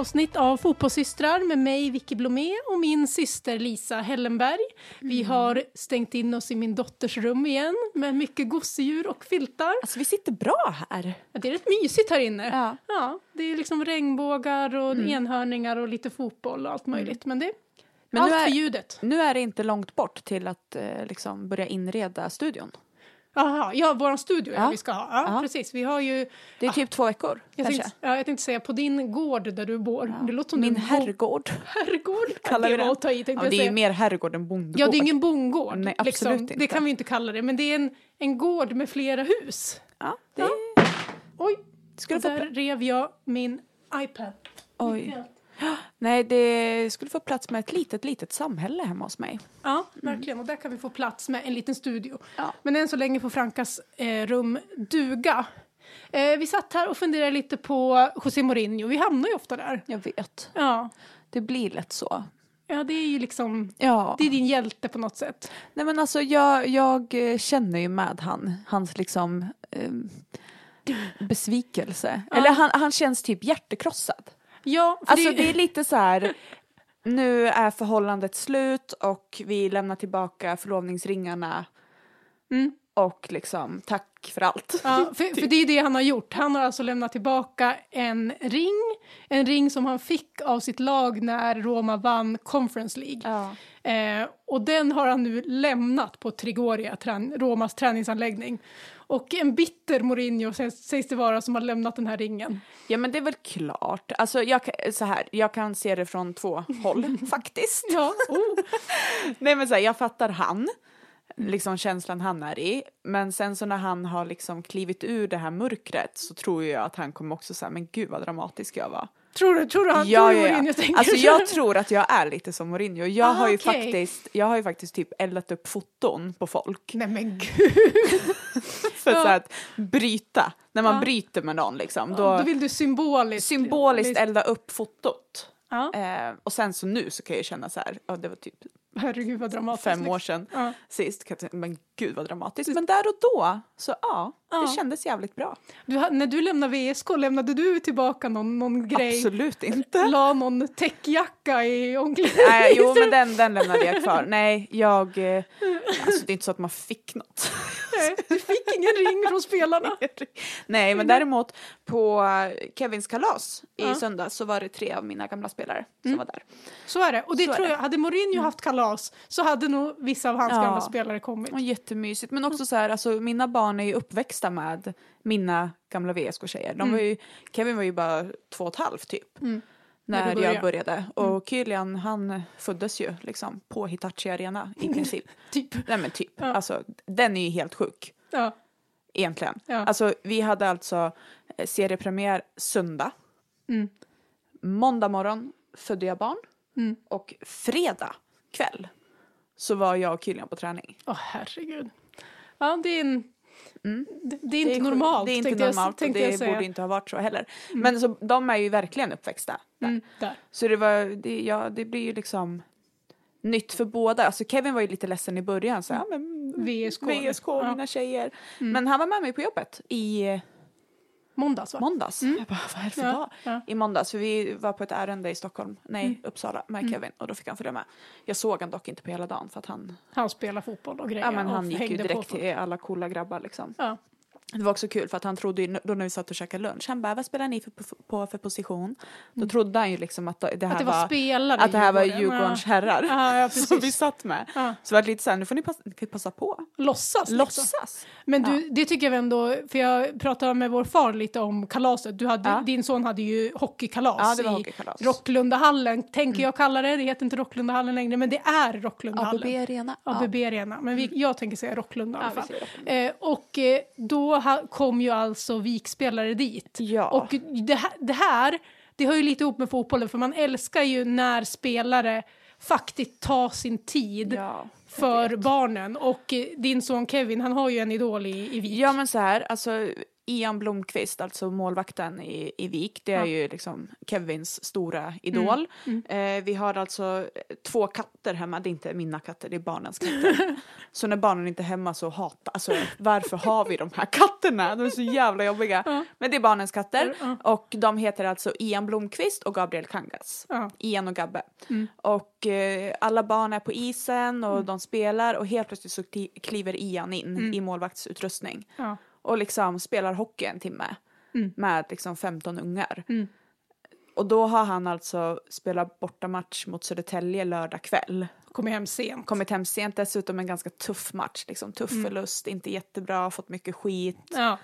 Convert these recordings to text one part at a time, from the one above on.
avsnitt av Fotbollssystrar med mig Vicky Blomé och min syster Lisa Hellenberg. Vi Mm. har stängt in oss i min dotters rum igen med mycket gosedjur och filtar. Alltså vi sitter bra här. Ja, Det är rätt mysigt här inne. Ja. Ja, det är liksom regnbågar och Mm. enhörningar och lite fotboll och allt möjligt. Men det Men allt nu är- för ljudet. Nu är det inte långt bort till att eh, liksom börja inreda studion. Jaha, ja, vår studio ja. Ja. vi ska ha. Ja, Ja. precis. Vi har ju, Det är typ två veckor jag kanske. tänkte, ja, jag tänkte säga på din gård där du bor. Det låter som Min du herrgård. herrgård. Kallar det var det. att ta i Ja, det är ju mer herrgård än bondgård. Ja, det är ingen bondgård. Nej, liksom. absolut Det inte. kan vi inte kalla det, men det är en, en gård med flera hus. Ja, det Oj, få där rev jag min iPad. Oj. Nej, det skulle få plats med ett litet, litet samhälle hemma hos mig. Ja, verkligen. Och där kan vi få plats med en liten studio. Ja. Men än så länge får Frankas eh, rum duga. Eh, vi satt här och funderade lite på José Mourinho. Vi hamnar ju ofta där. Jag vet. Ja, Det blir lätt så. ja det är ju liksom... Ja. Det är din hjälte på något sätt. Nej men alltså jag, jag eh, känner ju med han, hans liksom ehm, besvikelse. Eller han, han känns typ hjärtekrossad. Ja, Alltså det är lite så här, nu är förhållandet slut och vi lämnar tillbaka förlovningsringarna Mm. och liksom tack för allt. Ja, för, för det är det han har gjort. Han har alltså lämnat tillbaka en ring. En ring som han fick av sitt lag när Roma vann Conference League. Ja. Eh, och den har han nu lämnat på Trigoria, trän- Romas träningsanläggning. Och en bitter Mourinho sägs, det vara som har lämnat den här ringen. ja men det är väl klart. Alltså jag, så här, jag kan se det från två håll faktiskt. Ja, oh. Nej men så här, jag fattar han, liksom känslan han är i. Men sen så när han har liksom klivit ur det här mörkret så tror jag att han kommer också säga men gud vad dramatisk jag var. Tror du, tror du, han, Ja, tror ja, Mourinho tänker Alltså så? jag tror att jag är lite som Mourinho. Jag, Ah, har ju okej. faktiskt, jag har ju faktiskt typ eldat upp foton på folk Nej men gud, för Ja. så att bryta. När man Ja. bryter med någon liksom. då, Då, vill du symboliskt... symboliskt elda upp fotot. Eh, och sen så nu så kan jag känna så här, ja det var typ herregud vad dramatiskt. fem liksom. år sedan Ja. sist. Men gud vad dramatiskt. Men där och då, så ja, Ja. det kändes jävligt bra. Du, när du lämnade VSK, lämnade du tillbaka någon, någon grej? Absolut inte. La någon täckjacka i omklädningsrummet? Nej, jo men den, den lämnade jag kvar. Nej, jag, eh, alltså det är inte så att man fick något. Du fick ingen ring från spelarna. Nej, men däremot på Kevins kalas i Ja. söndags så var det tre av mina gamla spelare som var där. Så är det. Och det Så tror jag, hade Mourinho haft kalas så hade nog vissa av hans Ja. gamla spelare kommit. Var jättemysigt. Men också så här, alltså mina barn är ju uppväxta med mina gamla VSK-tjejer. De var ju, Kevin var ju bara två och ett halvt typ. Mm. När När, du jag började. började. Och Kylian han föddes ju liksom på Hitachi Arena i princip. Typ. Nej men typ. Ja. Alltså den är ju helt sjuk. Ja. Egentligen. Ja. Alltså vi hade alltså eh, seriepremiär söndag. Mm. Måndag morgon födde jag barn. Mm. Och fredag kväll så var jag och Kylian på träning. Åh herregud. Ja, det är en... Mm. Det, det är inte sjukt. normalt, Det är inte tänkte jag, normalt och det borde inte ha varit så heller. Men så, de är ju verkligen uppväxta. där. Mm, där. Så det var, det, ja, det blir ju liksom nytt för båda. Alltså Kevin var ju lite ledsen i början. Så, ja, men, VSK. VSK, Ja. mina tjejer. Men han var med mig på jobbet i Måndags va? måndags. Jag bara, vad är det för Ja, dag? ja. I måndags, för vi var på ett ärende i Stockholm, nej Uppsala med Kevin och då fick han följa med. Jag såg han dock inte på hela dagen för att han, Han spelar fotboll och grejer. ja, men han gick ju direkt till alla coola grabbar liksom. Ja. Det var också kul för att han trodde ju, då när vi satt och käkade lunch, han bara vad spelar ni för, på för position? Då trodde han ju liksom att det här Mm. Att det var var, att det här var. Djurgårdens herrar Ja, ja, som vi satt med. Så det var lite så här, nu får ni passa, ni passa på. Låtsas. liksom. Låtsas. Men du, det tycker jag ändå, för jag pratade med vår far lite om kalaset. Du hade. Din son hade ju hockeykalas i hockeykalas. Rocklundahallen, tänker jag kalla det. Det heter inte Rocklundahallen längre, men det är Rocklundahallen. ABB Arena. ABB Arena, men vi, jag tänker säga Rocklunda i alla fall. Eh, och eh, då kom ju alltså vikspelare dit. Ja. Och det här, det här, det hör ju lite ihop med fotbollen, för man älskar ju när spelare faktiskt tar sin tid Ja, för vet. barnen. Och eh, din son Kevin, han har ju en idol i, i vik. Ja men så här, alltså Ian Blomqvist, alltså målvakten i, i Vik, det är Ja. ju liksom Kevins stora idol. Mm. Eh, vi har alltså två katter hemma, det är inte mina katter, det är barnens katter. så när barnen inte är hemma så hatar, alltså varför har vi de här katterna? De är så jävla jobbiga. Ja. Men det är barnens katter Ja. och de heter alltså Ian Blomqvist och Gabriel Kangas. Ian och Gabbe. Mm. Och eh, alla barn är på isen och de spelar och helt plötsligt så kli- kliver Ian in Mm. i målvaktsutrustning. Och liksom spelar hockey en timme Mm. med liksom 15 ungar. Mm. Och då har han alltså spelat bortamatch mot Södertälje lördag kväll. Kommer hem sent. Kommit hem sent, dessutom en ganska tuff match. Liksom, tuff Mm. förlust, inte jättebra, fått mycket skit. Ja.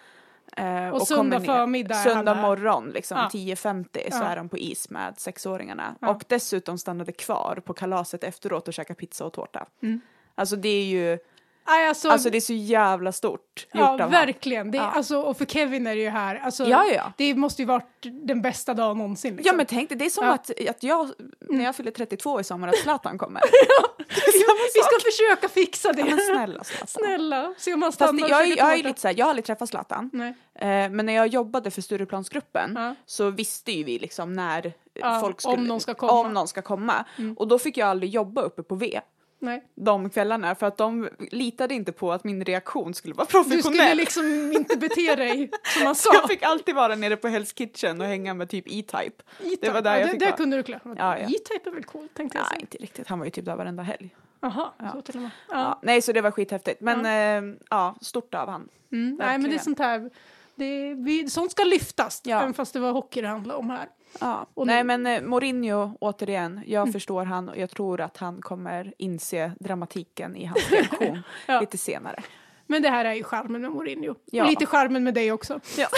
Eh, Och söndag kommer ner- förmiddag Söndag morgon, liksom, Ja. 10.50 så Ja. är de på is med sexåringarna. Ja. Och dessutom stannade kvar på kalaset efteråt och käkade pizza och tårta. Mm. Alltså det är ju, Nej, alltså, alltså det är så jävla stort ja, han. verkligen. Det, är- Ja. alltså, och för Kevin är det ju här, alltså, Ja, ja. det måste ju varit den bästa dagen någonsin. Ja Liksom. men tänk dig, det är som Ja. att, att jag, när jag fyller 32 i sommar, att Zlatan kommer. vi ska försöka fixa det. Ja, men snälla Zlatan. Snälla, se om Fast stannar och jag, käkar jag är lite såhär, jag har aldrig träffat Zlatan. Eh, men när jag jobbade för Stureplansgruppen Ja. så visste ju vi liksom när Ja, folk skulle, om någon ska komma. om någon ska komma. Och då fick jag aldrig jobba uppe på V Nej. de kvällarna för att de litade inte på att min reaktion skulle vara Du professionell. skulle liksom inte bete dig som man sa. jag fick alltid vara nere på Hell's Kitchen och hänga med typ E-Type. E-Type. det var där ja, jag det, fick där vara. kunde du klara. Ja, ja. E-Type är väl coolt tänkte jag Nej, säga. inte riktigt. Han var ju typ där varenda helg. Jaha, Ja. så till och med. Ja. Nej, så det var skithäftigt. Men ja, ja stort av han. Mm. Nej men det är sånt här, det, vi, sånt ska lyftas, Ja. även fast det var hockey det handlade om här. Ja. Nej men eh, Mourinho återigen, jag förstår han och jag tror att han kommer inse dramatiken i hans reaktion Ja. lite senare. Men det här är ju charmen med Mourinho. Ja. Och lite charmen med dig också. Ja.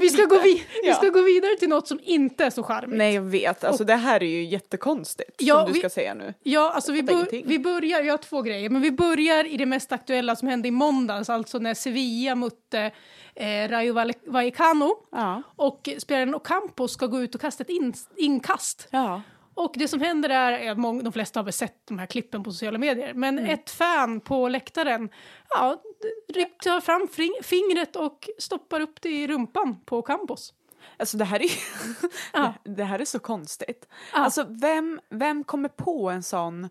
Vi ska, gå vi, vi Ja. ska gå vidare till något som inte är så charmigt. Nej jag vet, alltså det här är ju jättekonstigt Ja, som du vi- ska säga nu. Ja, alltså vi, bör, vi börjar, jag har två grejer, men vi börjar i det mest aktuella som hände i måndags, alltså när Sevilla mötte eh, Rayo Valle- Vallecano Ja. och spelaren Ocampo ska gå ut och kasta ett in, inkast. Ja. Och det som händer är, många, de flesta har väl sett de här klippen på sociala medier, men Mm. ett fan på läktaren ja, tar fram fingret och stoppar upp det i rumpan på Campos. Alltså det här är Ja. det, här är så konstigt. Ja. Alltså vem, vem kommer på en sån,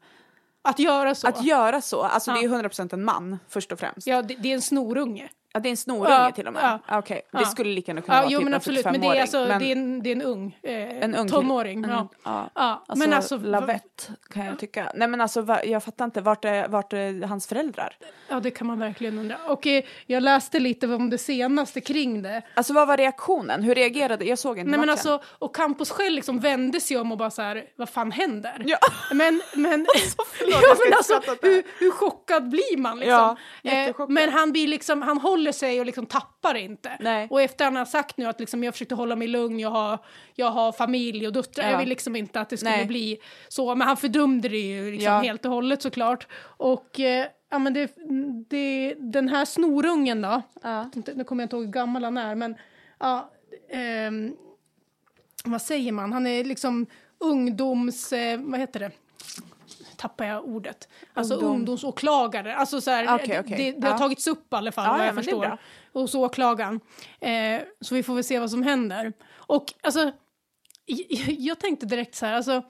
Att göra så. att göra så? Alltså det är Ja. ju 100% en man först och främst. ja, det, det är en snorunge. Ja, det är en snorunge Ja, till och med. ja. Ja. Okej, det Ja. skulle lika gärna kunna Ja, vara jo typ men en absolut, men det 75-åring. är, alltså, Men det är, en, det är en ung, eh, en ung tonåring. En- Ja. ja. Ja, Alltså, men alltså, lavett kan jag tycka. Nej men alltså jag fattar inte, vart är, vart är hans föräldrar? ja, det kan man verkligen undra. Och eh, jag läste lite om det senaste kring det. Alltså vad var reaktionen? Hur reagerade? Jag såg inte Nej men matchen. alltså, och Campos själv liksom vände sig om och bara så här, vad fan händer? Ja. Men, men, förlåt, ja, men alltså det. hur, hur chockad blir man liksom? Ja, eh, men han blir liksom, han håller sig och liksom tappar inte. Nej. Och efter han har sagt nu att liksom, jag försökte hålla mig lugn, jag har, jag har familj och döttrar, Ja. jag vill liksom inte att det skulle Nej. bli så, men han fördömde det ju liksom Ja. helt och hållet såklart. Och eh, ja men det, det, den här snorungen då, Ja. nu kommer jag inte ihåg hur gammal han är, men ja, ehm, vad säger man, han är liksom ungdoms, eh, vad heter det? Tappar jag ordet. Alltså Ungdom. ungdomsåklagare. Alltså så här, Okej, okej. Det, det har Ja. tagits upp i alla fall Ja, vad ja, jag är förstår. Hos åklagaren. Eh, så vi får väl se vad som händer. Och alltså, jag, jag tänkte direkt så här, alltså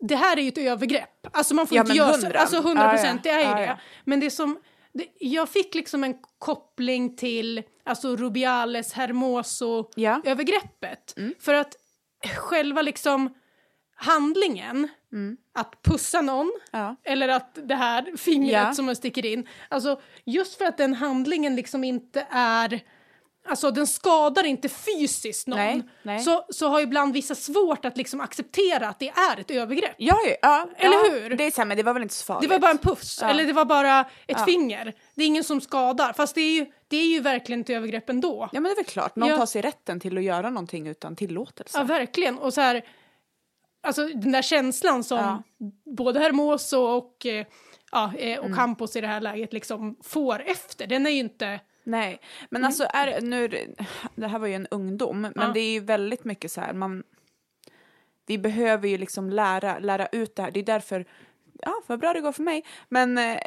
det här är ju ett övergrepp. Alltså man får Ja, inte göra så. hundra. Alltså 100 procent, Ja, ja. det är ju Ja, det. ja. Men det som, det, jag fick liksom en koppling till alltså Rubiales Hermoso Ja. övergreppet. Mm. För att själva liksom handlingen, att pussa någon, Ja. eller att det här fingret Ja. som man sticker in, alltså just för att den handlingen liksom inte är Alltså den skadar inte fysiskt någon. Nej, nej. Så, så har ibland vissa svårt att liksom acceptera att det är ett övergrepp. Ja, ja, Eller ja, hur? Det är så här, men det var väl inte så farligt? Det var bara en puss, Ja. eller det var bara ett finger. Det är ingen som skadar. Fast det är ju, det är ju verkligen ett övergrepp ändå. Ja men det är väl klart, någon tar sig rätten till att göra någonting utan tillåtelse. Ja, verkligen. Och så här, alltså den där känslan som Ja. både Hermoso och, eh, ja, eh, Mm. och Campos i det här läget liksom får efter, den är ju inte... Nej, men Mm. alltså är, nu, det här var ju en ungdom, men Ja. det är ju väldigt mycket så här, man, vi behöver ju liksom lära, lära ut det här, det är därför, ja vad bra det går för mig, men eh,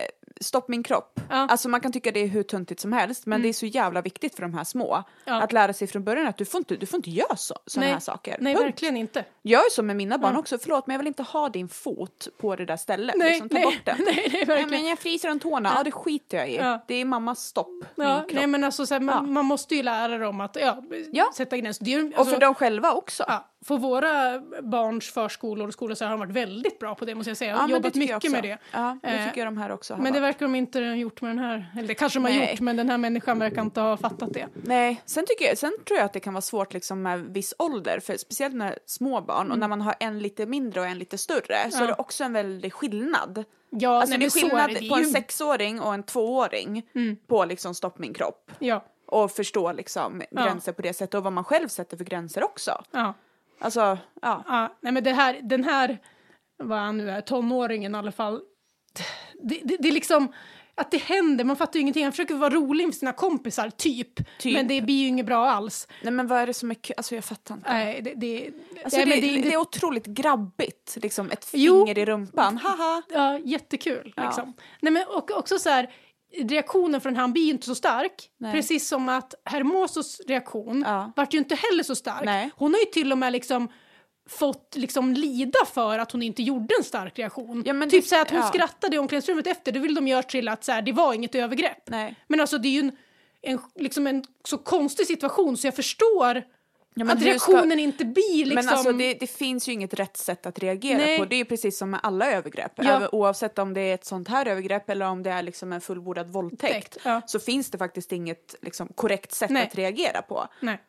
Stopp min kropp Ja. Alltså man kan tycka det är hur tuntigt som helst men det är så jävla viktigt för de här små. Ja. Att lära sig från början att du får inte, du får inte göra så, såna Nej. här saker. Nej, Punkt. verkligen inte. Jag är så med mina barn också, förlåt men jag vill inte ha din fot på det där stället. Nej, liksom, ta nej, bort den. nej, nej, Nej, verkligen. men jag fryser om tårna, ja det skiter jag i. Ja. Det är mammas stopp, Ja, min kropp. nej men alltså så här, man, Ja. man måste ju lära dem att ja, Ja. sätta gränser. Det är, ju- Och alltså, för dem själva också. ja, för våra barns förskolor och skolor så har de varit väldigt bra på det måste jag säga. Ja, men det Jobbat tycker jag mycket med det. Ja, det Eh, tycker jag de här också har Men det verkar de inte ha gjort med den här. Eller det kanske de har Nej. gjort men den här människan verkar inte ha fattat det. Nej, sen, tycker jag, sen tror jag att det kan vara svårt liksom med viss ålder, för speciellt när små barn och när man har en lite mindre och en lite större så Mm. Ja. är det också en väldig skillnad. Ja, Alltså nej, det är så skillnad det. Är på en Mm. sexåring och en tvååring på liksom stopp min kropp. Ja, Och förstå liksom Ja. gränser på det sättet och vad man själv sätter för gränser också. ja. Alltså, ja. Ja, nej men det här, den här, vad han nu är, tonåringen i alla fall. Det, det, det är liksom att det händer, man fattar ju ingenting. Han försöker vara rolig med sina kompisar, typ. Typ. Men det blir ju inget bra alls. Nej men vad är det som är kul? Alltså jag fattar inte. Nej, det, det, Alltså, nej, det, men det, är otroligt grabbigt, liksom ett Jo. finger i rumpan, haha. Ja, jättekul. Ja. Liksom. Nej, men och, också så här, reaktionen från han blir ju inte så stark. Nej. Precis som att Hermosos reaktion Ja. vart ju inte heller så stark. Nej. Hon har ju till och med liksom fått liksom lida för att hon inte gjorde en stark reaktion. Ja, typ det- så att hon ja. skrattade i omklädningsrummet efter, det vill de göra till att så här, det var inget övergrepp. Nej. Men alltså det är ju en, en, liksom en så konstig situation så jag förstår Ja, att hur ska- reaktionen inte blir liksom... Men alltså det, det finns ju inget rätt sätt att reagera Nej. på. Det är precis som med alla övergrepp. Ja. Oavsett om det är ett sånt här övergrepp eller om det är liksom en fullbordad. Våldtäkt, ja. Så finns det faktiskt inget liksom, korrekt sätt Nej. att reagera på. Nej.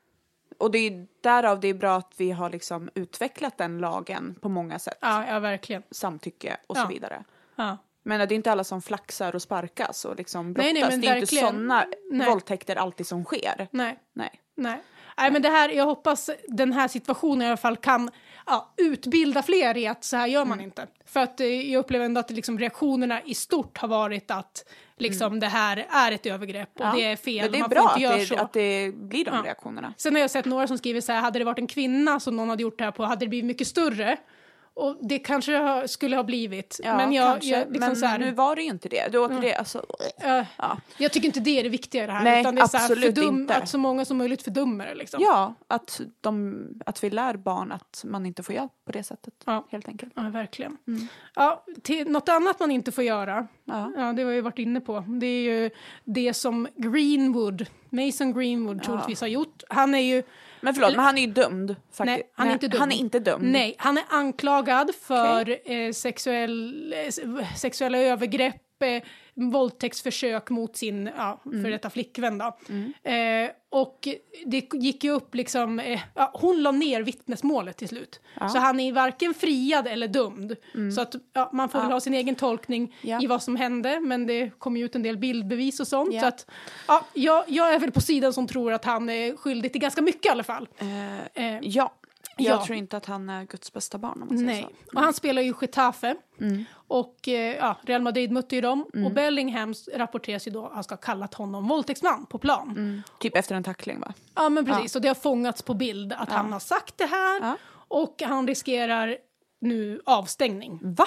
Och det är därav det är bra att vi har liksom utvecklat den lagen på många sätt. Ja, ja, verkligen. Samtycke och Ja. så vidare. Ja. Men det är inte alla som flaxar och sparkas och liksom brottas. Nej, nej, det är inte verkligen. sådana Nej. våldtäkter alltid som sker. Nej. Nej. Nej. Nej, men det här, jag hoppas den här situationen i alla fall kan ja, utbilda fler i att så här gör Mm. man inte. För att eh, jag upplever ändå att liksom, reaktionerna i stort har varit att liksom, det här är ett övergrepp och Mm. Ja. det är fel. Men det är man bra att det, så. att det blir de Ja. reaktionerna. Sen har jag sett några som skriver så här, hade det varit en kvinna som någon hade gjort det här på hade det blivit mycket större. Och det kanske ha- skulle ha blivit. Ja, men jag, jag, liksom men här, nu var det ju inte det. Du åker det, alltså, eh, ja. jag tycker inte det är det viktiga i det här. Nej, utan det är så här, absolut fördum, inte. att så många som möjligt fördömer det. Liksom. ja, att, de, att vi lär barn att man inte får göra på det sättet. Ja. Helt enkelt. Ja, verkligen. Ja, till, något annat man inte får göra, Mm. Ja. ja, det har vi varit inne på, det är ju det som Greenwood, Mason Greenwood troligtvis har gjort. Han är ju, Men förlåt, Eller- men han är ju dömd. Faktiskt. nej, han är inte dömd. Han är inte dömd. Nej, han är anklagad för eh, sexuell, eh, sexuella övergrepp, eh, våldtäktsförsök mot sin ja, Mm. för detta flickvän. Då. Eh, och det gick ju upp liksom, eh, ja, hon la ner vittnesmålet till slut. Så han är varken friad eller dömd. Så att ja, man får väl Mm. Ja. ha sin egen tolkning Ja. i vad som hände, men det kom ju ut en del bildbevis och sånt. Ja. Så att, ja, jag, jag är väl på sidan som tror att han är skyldig till ganska mycket i alla fall. Eh, Eh, ja. Jag ja. tror inte att han är Guds bästa barn om man säger Nej, så. Mm. och han spelar ju Getafe. Och eh, ja, Real Madrid mötte ju dem. Mm. Och Bellingham rapporteras ju då att han ska ha kallat honom våldtäktsman på plan. Typ efter en tackling va? Ja, men precis. Och det har fångats på bild att han har sagt det här. Ja. Och han riskerar nu avstängning. Va?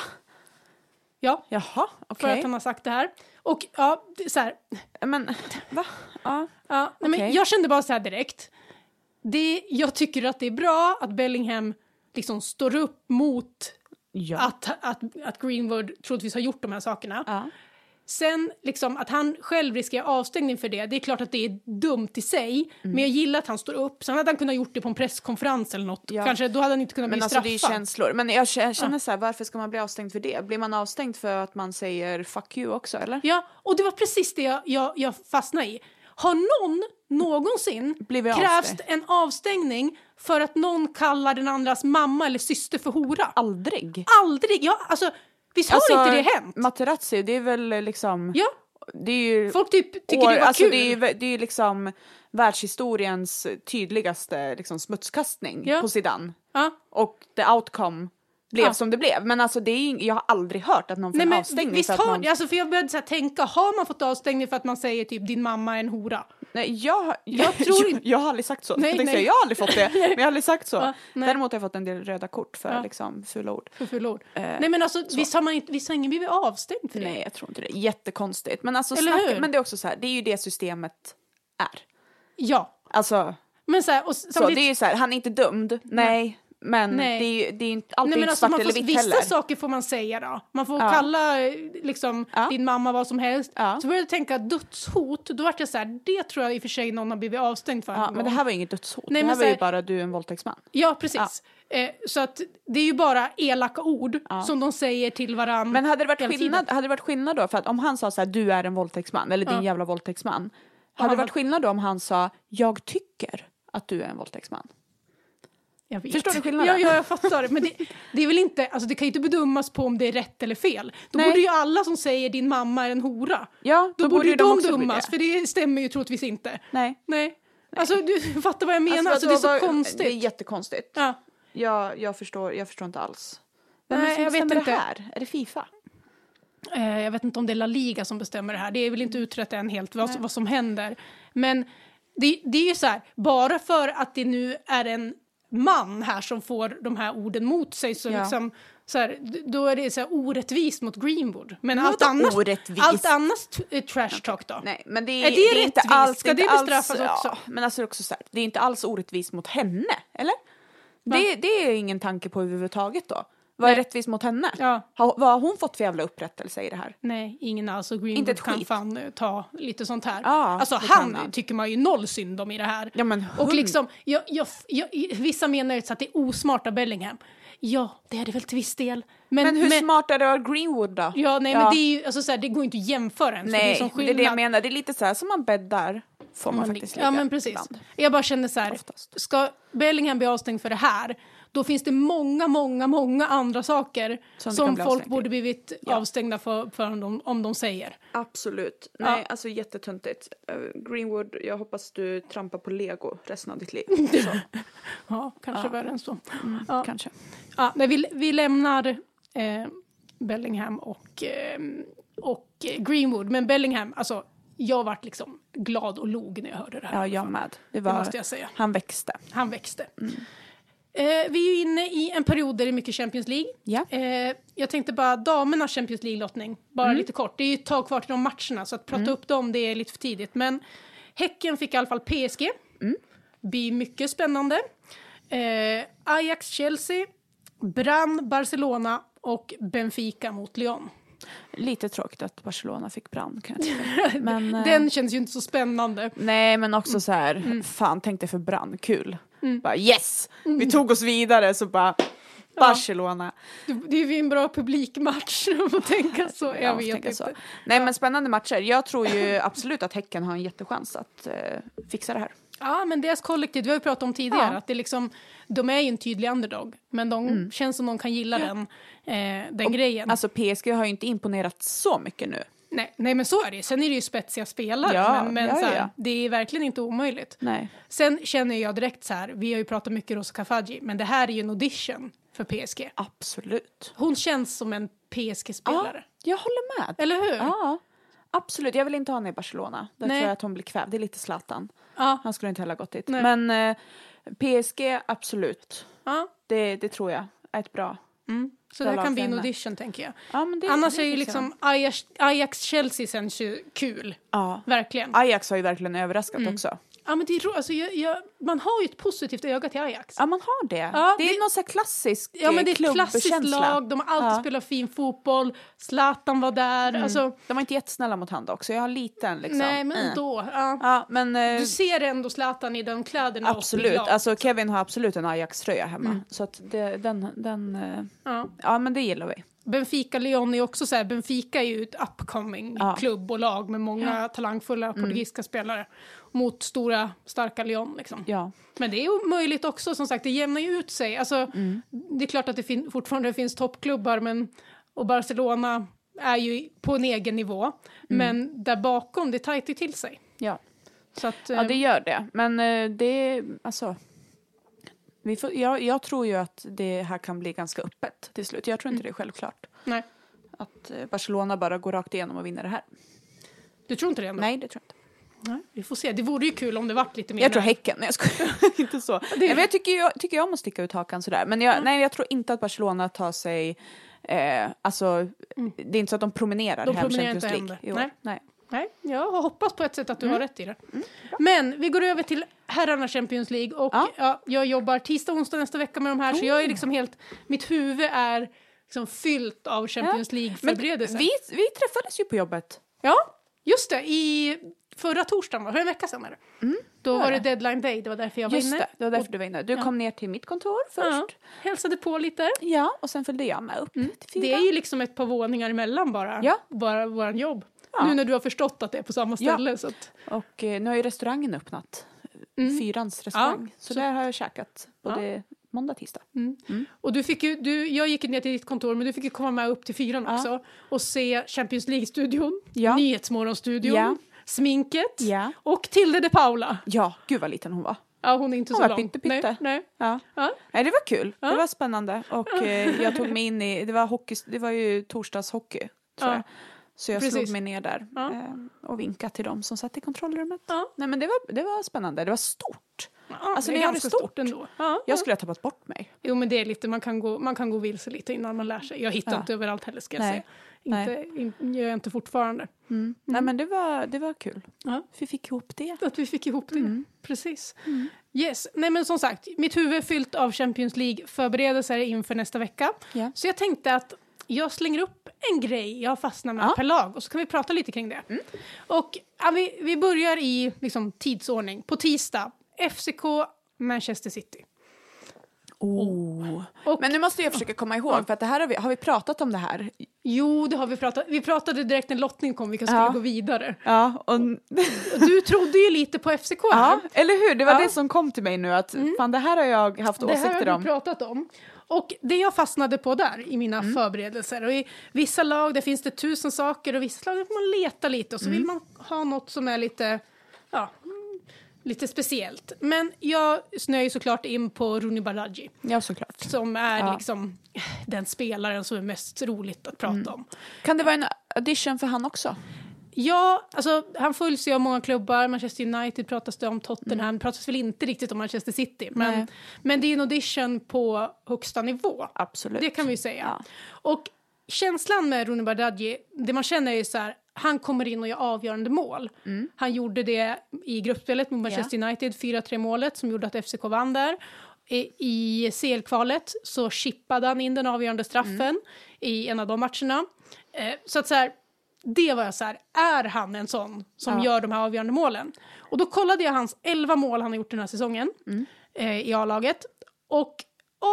Ja, Jaha, för okej. att han har sagt det här. Och ja, det så här. Men, va? Ja. Ja, nej, men jag kände bara så här direkt. Det, jag tycker att det är bra att Bellingham liksom står upp mot Ja. att, att, att Greenwood troligtvis har gjort de här sakerna. ja. Sen liksom att han själv riskerar avstängning för det, det är klart att det är dumt i sig. Mm. Men jag gillar att han står upp. Sen hade han kunnat gjort det på en presskonferens eller något. Ja. Kanske, då hade han inte kunnat Men bli alltså det är straffad. känslor. Men jag kä- känner så här, varför ska man bli avstängd för det? Blir man avstängd för att man säger fuck you också eller? Ja, och det var precis det jag, jag, jag fastnade i. Har någon någonsin avstängd? en avstängning för att någon kallar den andras mamma eller syster för hora? Aldrig. Aldrig! Ja, alltså, visst har Alltså, inte det hänt? Materazzi, det är väl liksom... Ja, Det är ju... folk typ tycker år, det var alltså kul. det är det är liksom världshistoriens tydligaste liksom, smutskastning Ja. på Zidane. ja. Och the outcome blev Ja. som det blev. Men alltså det är jag har aldrig hört att någon får Nej, avstängning visst för att har, någon... alltså, för jag började så här tänka, har man fått avstängning för att man säger typ din mamma är en hora? Nej, jag, jag tror inte, jag har aldrig sagt så. Nej, jag, nej. säga, jag har aldrig fått det, men jag har aldrig sagt så. Ja, nej. Däremot har jag fått en del röda kort för Ja. liksom, fula ord. För fula ord. Eh, Nej men alltså visst har, man inte, visst har ingen blivit avstängd för det? Nej, jag tror inte det. Jättekonstigt. Men, alltså, Eller snacka, hur? men det är också så här, det är ju det systemet är. Ja. Alltså, Men så här, och så, det är ju så här, han är inte dömd, nej. Men Nej. det är ju det är inte alltid Nej, men alltså, svart eller vitt vissa heller. saker får man säga då. Man får Ja. kalla liksom, Ja. din mamma vad som helst. Ja. Så började jag tänka dödshot, då vart jag så här, det tror jag i och för sig någon har blivit avstängd för. Ja, en men det här var inget dödshot. Nej, det här var ju bara du är en våldtäktsman. Ja, precis. Eh, så att det är ju bara elaka ord som de säger till varandra. Men hade det, varit skillnad, hade det varit skillnad då? För att om han sa så här, du är en våldtäktsman, eller din jävla våldtäktsman. Hade det var- varit skillnad då om han sa, jag tycker att du är en våldtäktsman? Jag vet. Förstår du skillnaden? Ja, ja, jag fattar. Men det, det är väl inte, alltså det kan ju inte bedömas på om det är rätt eller fel. Då Nej. borde ju alla som säger din mamma är en hora, Ja, då, borde ju de dömas, det. för det stämmer ju troligtvis inte. Nej. Nej. Alltså du fattar vad jag menar, alltså, vadå, det är så vad- konstigt. Det är jättekonstigt. Ja. Jag, jag, förstår, jag förstår inte alls. Vem är Nej, det som jag vet bestämmer inte. det här? Är det Fifa? Eh, jag vet inte om det är La Liga som bestämmer det här, det är väl inte utrett än helt vad, vad som händer. Men det, det är ju så här, bara för att det nu är en man här som får de här orden mot sig så, Ja. liksom, så här, då är det så här orättvist mot Greenwood. Men allt annat, orättvist? allt annat är trash talk då? Nej, men det är, Är det är inte alls... Ska inte det bestraffas alls, också? Ja, men alltså det är också så här, det är inte alls orättvist mot henne, eller? Det, det är ingen tanke på överhuvudtaget då. Vad är rättvist mot henne? Ja. Har, vad har hon fått för jävla upprättelse i det här? Nej, ingen alls. Och Greenwood Inte ett kan skit. fan eh, ta lite sånt här. Ja, alltså han, han. tycker man ju noll synd om i det här. Ja, men och hund- liksom, jag, jag, jag, vissa menar ju att det är osmart av Bellingham. Ja, det är det väl till viss del. Men, Men hur smart är det av Greenwood då? Ja, nej, men det är ju, alltså, så här, det går ju inte att jämföra ens. Nej, det är, det är det jag menar. Det är lite så här som man bäddar får man Man faktiskt ligger- Ja, ligga men precis. ibland. Jag bara känner så här, Oftast. ska Bellingham bli avstängd för det här, då finns det många, många, många andra saker Som som, det folk borde blivit Ja. avstängda för, för om, de, om de säger. Absolut. Ja. Nej, alltså jättetöntigt. Eh, Greenwood, jag hoppas du trampar på lego resten av ditt liv. Ja, kanske Ja. värre än så. Ja. kanske. Ja, nej, vi, vi lämnar eh, Bellingham och, eh, och eh, Greenwood. Men Bellingham, alltså jag vart liksom glad och log när jag hörde det här. Ja, jag med. Det Det var, måste jag säga. Han växte. Han växte. Mm. Eh, vi är ju inne i en period där det är mycket Champions League. Ja. Eh, jag tänkte bara damernas Champions League-lottning, bara Mm. lite kort. Det är ju ett tag kvar till de matcherna så att prata upp dem det är lite för tidigt. Men Häcken fick i alla fall PSG. Mm. Blir mycket spännande. Eh, Ajax-Chelsea, Brann, Barcelona och Benfica mot Lyon. Lite tråkigt att Barcelona fick brand kan jag tycka. Men, eh, Den känns ju inte så spännande. Nej, men också så här, Mm. fan tänk dig för brand, kul. Bara yes! Vi tog oss vidare så bara Barcelona. Det, det är ju en bra publikmatch att tänka så. Jag Ja, vet inte. så. Nej men spännande matcher. Jag tror ju absolut att Häcken har en jättechans att eh, fixa det här. Ja, men deras kollektiv, vi har ju pratat om tidigare, Ja. att det liksom, de är ju en tydlig underdog, men de känns som de kan gilla den, eh, den grejen. Alltså PSG har ju inte imponerat så mycket nu. Nej, nej, men så är det. Sen är det ju spetsiga spelare, Ja, men, men ja, så här, ja. det är verkligen inte omöjligt. Nej. Sen känner jag direkt så här, vi har ju pratat mycket Rosa Kafaji, men det här är ju en audition för PSG. Absolut. Hon känns som en PSG-spelare. jag håller med. Eller hur? Ja, absolut. Jag vill inte ha henne i Barcelona. Där Nej. tror jag att hon blir kvävd. Det är lite Zlatan. Ja, Han skulle inte heller gått dit. Nej. Men eh, PSG, absolut. ja. Det, det tror jag är ett bra. Mm. Så det här kan bli en audition, tänker jag. Ja, det, Annars det är ju liksom. Ajax- Ajax-Chelsea känns ju kul. Ja. Verkligen. Ajax har ju verkligen överraskat Mm. också. Ja, men det är, alltså, jag, jag, man har ju ett positivt öga till Ajax. Ja, man har det. Ja, det är det- någon sån här klassisk Ja, men det är ett klassiskt lag, de har alltid Ja. spelat fin fotboll, Zlatan var där. Alltså, De var inte jättesnälla mot han också. Jag har liten liksom. nej, men eh. ändå. Ja. Ja, men eh, Du ser ändå Zlatan i de kläderna. absolut. Alltså Kevin har absolut en Ajax-tröja hemma. Mm. Så att det, den, den eh, Ja. ja men det gillar vi. Benfica Lyon är också så här, Benfica är ju ett upcoming Ja. klubb och lag med många talangfulla portugisiska spelare mot stora starka Lyon. Liksom. Ja. Men det är möjligt också, som sagt, det jämnar ju ut sig. Alltså, Mm. Det är klart att det fin- fortfarande finns toppklubbar, men, och Barcelona är ju på en egen nivå. Mm. Men där bakom, det tajtar ju till sig. Ja. Så att, ja, det eh, gör det. Men eh, det, alltså. Vi får, jag, jag tror ju att det här kan bli ganska öppet till slut. Jag tror inte det är självklart. nej, Att eh, Barcelona bara går rakt igenom och vinner det här. du tror inte det ändå? Nej, det tror jag inte. Nej, vi får se. Det vore ju kul om det vart lite mer Jag tror Häcken, nej jag skojar. inte så. Nej, men jag tycker, jag tycker om att sticka ut hakan sådär. Men jag, nej, jag tror inte att Barcelona tar sig, eh, alltså det är inte så att de promenerar De hem promenerar Champions inte League hem i år. det. Nej. Nej, jag hoppas på ett sätt att du Mm. har rätt i det. Men vi går över till herrarna Champions League och Ja. ja. jag jobbar tisdag och onsdag nästa vecka med de här så jag är liksom helt, mitt huvud är liksom fyllt av Champions League-förberedelser. vi, vi träffades ju på jobbet. Ja, just det, i förra torsdagen, var det en vecka sedan? Är det? Då var det deadline day, det var därför jag var Just inne. det, det var därför du var inne. Du kom ner till mitt kontor Ja, först. hälsade på lite. Ja, och sen följde jag med upp fyra. Det är ju liksom ett par våningar emellan bara, Ja. bara våran jobb. Ja. Nu när du har förstått att det är på samma Ja. ställe. Så att, Och eh, nu har ju restaurangen öppnat. Mm. Fyrans restaurang. Ja, så, så- där har jag käkat både måndag, tisdag. Och du fick ju, du, jag gick ner till ditt kontor men du fick ju komma med upp till fyran Ja. också och se Champions League-studion, Ja. Nyhetsmorgonstudion, Ja. sminket Ja. och Tilde de Paula. Ja, gud vad liten hon var. Ja, hon är inte Hon så var lång. pyttepytte. Nej, nej. Ja. Ja. Nej, det var kul. Ja. Det var spännande. Och eh, jag tog mig in i, det var, hockey, det var ju torsdagshockey, tror Ja. jag. Så jag Precis. slog mig ner där Ja. eh, och vinkade till dem som satt i kontrollrummet. Ja. Nej men det var, det var spännande, det var stort. Ja, Alltså, det är ganska stort. stort ändå. Ja, Jag ja. skulle ha tappat bort mig. Jo men det är lite, man kan gå, man kan gå vilse lite innan man lär sig. Jag hittar inte överallt heller ska jag Nej. säga. Inte, in, gör jag inte fortfarande. Nej men det var, det var kul. Ja. Vi fick ihop det. Att vi fick ihop det. Mm. Precis. Yes. Nej men som sagt, mitt huvud är fyllt av Champions League-förberedelser inför nästa vecka. Ja. Så jag tänkte att jag slänger upp en grej jag fastnar med Ja. per lag och så kan vi prata lite kring det. Och ja, vi, vi börjar i liksom, tidsordning. På tisdag, FCK Manchester City. Oh. Och, Men nu måste jag försöka komma ihåg, för att det här har vi, har vi pratat om det här? Jo, det har vi pratat. Vi pratade direkt när lottningen kom vilka skulle Ja. gå vidare. Ja, och, Och Du trodde ju lite på FCK här. ja eller hur? Det var Ja. det som kom till mig nu, att fan det här har jag haft Det här åsikter har om. vi pratat om. Och det jag fastnade på där i mina Mm. förberedelser. Och I vissa lag där finns det tusen saker och vissa lag där får man leta lite och så Mm. vill man ha något som är lite, ja, lite speciellt. Men jag snöar ju såklart in på Rooney Balaji Ja, såklart. som är Ja. liksom den spelaren som är mest roligt att prata Mm. om. Kan det vara en audition för han också? Ja, alltså han följs ju av många klubbar. Manchester United pratas det om, Tottenham. Det pratas väl inte riktigt om Manchester City. Mm. Nej. Men, men det är en audition på högsta nivå. Absolut. Det kan vi säga. Ja. Och känslan med Rooney Bardghji, det man känner är så här, han kommer in och gör avgörande mål. Mm. Han gjorde det i gruppspelet mot Manchester United, 4-3 målet som gjorde att FCK vann där. I, i CL-kvalet så chippade han in den avgörande straffen Mm. i en av de matcherna. Eh, så att så här, det var jag så här, är han en sån som Ja. gör de här avgörande målen? Och då kollade jag hans 11 mål han har gjort den här säsongen Mm. eh, i A-laget. Och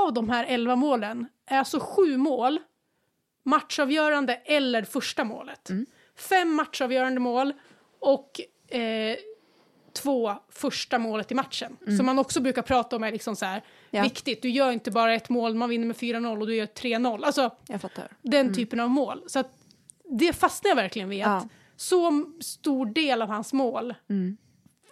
av de här 11 målen är alltså sju mål matchavgörande eller första målet. Mm. Fem matchavgörande mål och eh, två första målet i matchen. Som man också brukar prata om är liksom så här, Mm. Ja. viktigt. Du gör inte bara ett mål, man vinner med 4-0 och du gör 3-0. Alltså den typen av mål. Så att det fastnar jag verkligen vid. Mm. Ja. Att så stor del av hans mål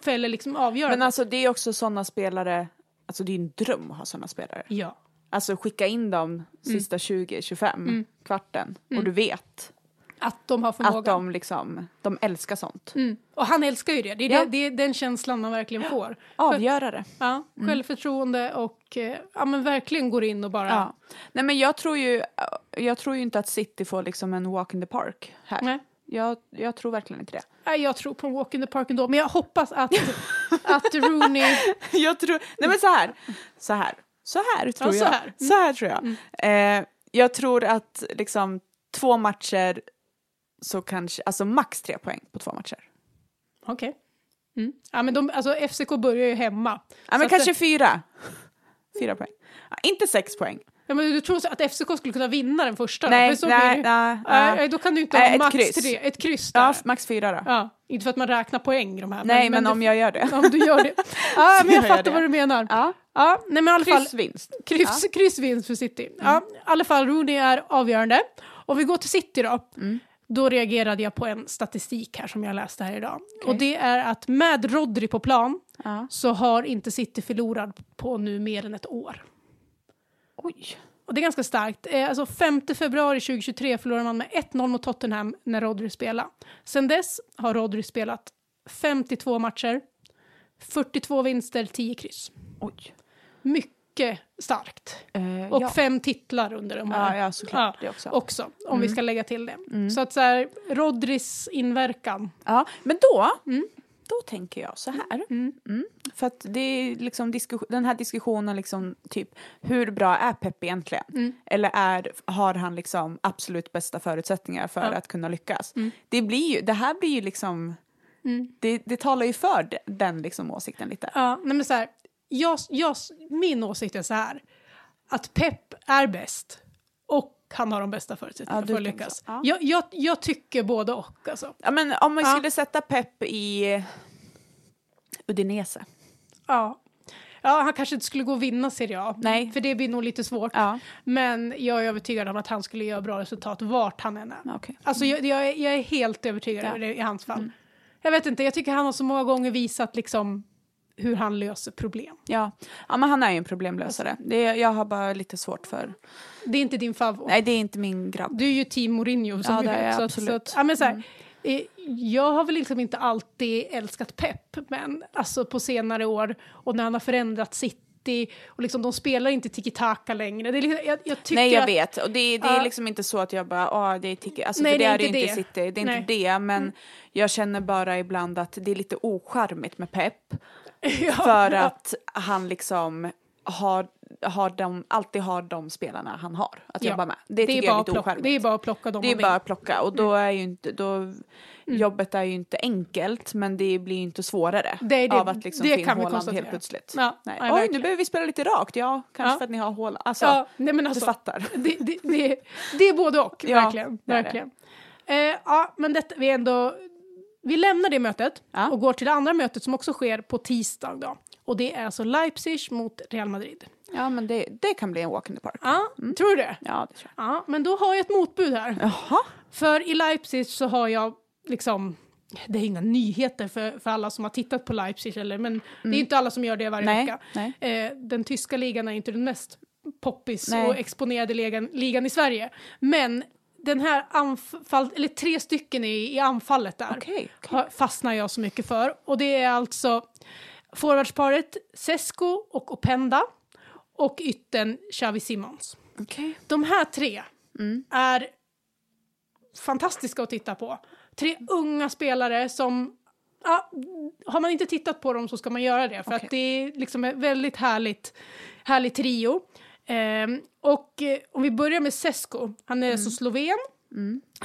fäller liksom avgörande. Men alltså det är också sådana spelare, alltså det är en dröm att ha sådana spelare. ja. Alltså skicka in dem sista 20-25, kvarten, och du vet Att de har förmågan. att de liksom, de älskar sånt. Mm. Och han älskar ju det. Det är, Ja. det, det är den känslan man verkligen får. För, Avgörare. ja, självförtroende och eh, ja, men verkligen går in och bara... Ja. Nej men jag tror ju, jag tror ju inte att City får liksom en walk in the park här. Nej. Jag, jag tror verkligen inte det. Nej, jag tror på en walk in the park ändå, men jag hoppas att, att Rooney... jag tror, nej men så här, så här, så här tror Ja, så jag. här. Mm. Så här tror jag. Eh, jag tror att liksom två matcher så kanske, alltså max tre poäng på två matcher. Okej. Mm. Ja, men de, alltså, FCK börjar ju hemma. Ja men kanske det- fyra. Fyra poäng. Ja, inte sex poäng. Ja, men du tror att FCK skulle kunna vinna den första? Nej, då? För så nej, nej, Nej, nej. då kan du inte Nej, ha ett max kryss. tre. Ett kryss där. Ja, Ja, max fyra då. Inte för att man räknar poäng i de här. Nej men, om det- jag gör det. Om du gör det. Ja, men jag Jag fattar vad du menar. Ja, Ja, nej men i alla fall. kryssvinst. Kryss, kryssvinst för City. Ja, I alla fall, Rooney är avgörande. Och vi går till City då. Då reagerade jag på en statistik här som jag läste här idag. Och det är att med Rodri på plan Ja. så har inte City förlorat på nu mer än ett år. Oj. Och det är ganska starkt. Eh, Alltså 5 februari 2023 förlorade man med 1-0 mot Tottenham när Rodri spelade. Sen dess har Rodri spelat 52 matcher, 42 vinster, 10 kryss. Oj. Mycket starkt. Eh, Och ja. fem titlar under de här. Ja, ja, såklart det också. Också, om vi ska lägga till det. Så att så här, Rodris inverkan. Ja, men då, Mm. då tänker jag så här. Mm. För att det är liksom den här diskussionen liksom typ hur bra är Pep egentligen? Mm. Eller är, har han liksom absolut bästa förutsättningar för Ja. Mm. att kunna lyckas? Det, blir ju, det här blir ju liksom, det, det talar ju för de- den liksom åsikten lite. Ja, nej men så här, jag, jag, min åsikt är så här. Att Pep är bäst och han har de bästa förutsättningarna Ja, för att lyckas. Ja. Jag, jag, jag tycker både och. Alltså. Ja, men om man Ja. skulle sätta Pep i Udinese. Ja. ja, han kanske inte skulle gå och vinna Serie A. Nej. För det blir nog lite svårt. Ja. Men jag är övertygad om att han skulle göra bra resultat vart han än är. Okej. Alltså jag, jag, är, jag är helt övertygad Ja. i hans fall. Jag vet inte, jag tycker han har så många gånger visat liksom hur han löser problem. Ja. ja, men han är ju en problemlösare. Det, jag har bara lite svårt för... Det är inte din favorit. Nej, det är inte min grabb. Du är ju team Mourinho som Ja, vi vet. så absolut. Mm. så att, ja, men så här, eh, jag har väl liksom inte alltid älskat Pep, men alltså på senare år och när han har förändrat City och liksom de spelar inte tiki-taka längre. Det är liksom, jag, jag tycker Nej, jag att, vet. Och det, det är Ja. liksom inte så att jag bara, åh, det är tiki. Alltså, Nej, för det, det är det inte det. City. Det är Nej. inte det, men jag känner bara ibland att det är lite ocharmigt med Pep. Ja, För att han liksom har, har de, alltid har de spelarna han har att Ja. jobba med. Det, det, tycker är jag är lite plocka, det är bara att plocka dem Det är bara att plocka och då är ju inte, då, jobbet är ju inte enkelt men det blir ju inte svårare Det är det. av att liksom Det kan vi helt plötsligt. Ja, Nej. nej, Oj, nu verkligen. behöver vi spela lite rakt, ja kanske Ja. för att ni har Haaland. Alltså, Ja, nej men alltså, du fattar. det, det, är både och, verkligen. är verkligen. Eh, ja, men detta, vi ändå... Vi lämnar det mötet Ja. och går till det andra mötet som också sker på tisdag. Då. Och det är alltså Leipzig mot Real Madrid. Ja men det, det kan bli en walk in the park. Ja, tror du det? Ja det tror jag. Ja, men då har jag ett motbud här. Jaha. För i Leipzig så har jag liksom... Det är inga nyheter för, för alla som har tittat på Leipzig, eller, men det är inte alla som gör det varje Nej, vecka. nej. Eh, den tyska ligan är inte den mest poppis Nej. och exponerade ligan, ligan i Sverige. Men den här anfall, eller tre stycken i, i anfallet där okej. har- fastnar jag så mycket för. Och det är alltså forwardsparet Sesko och Openda och ytten Xavi Simons. Okej. De här tre Mm. är fantastiska att titta på. Tre unga spelare som... Ja, har man inte tittat på dem så ska man göra det. För Okej. att det är liksom ett väldigt härligt, härligt trio. Ehm, och eh, om vi börjar med Sesko. Han är Mm. så sloven.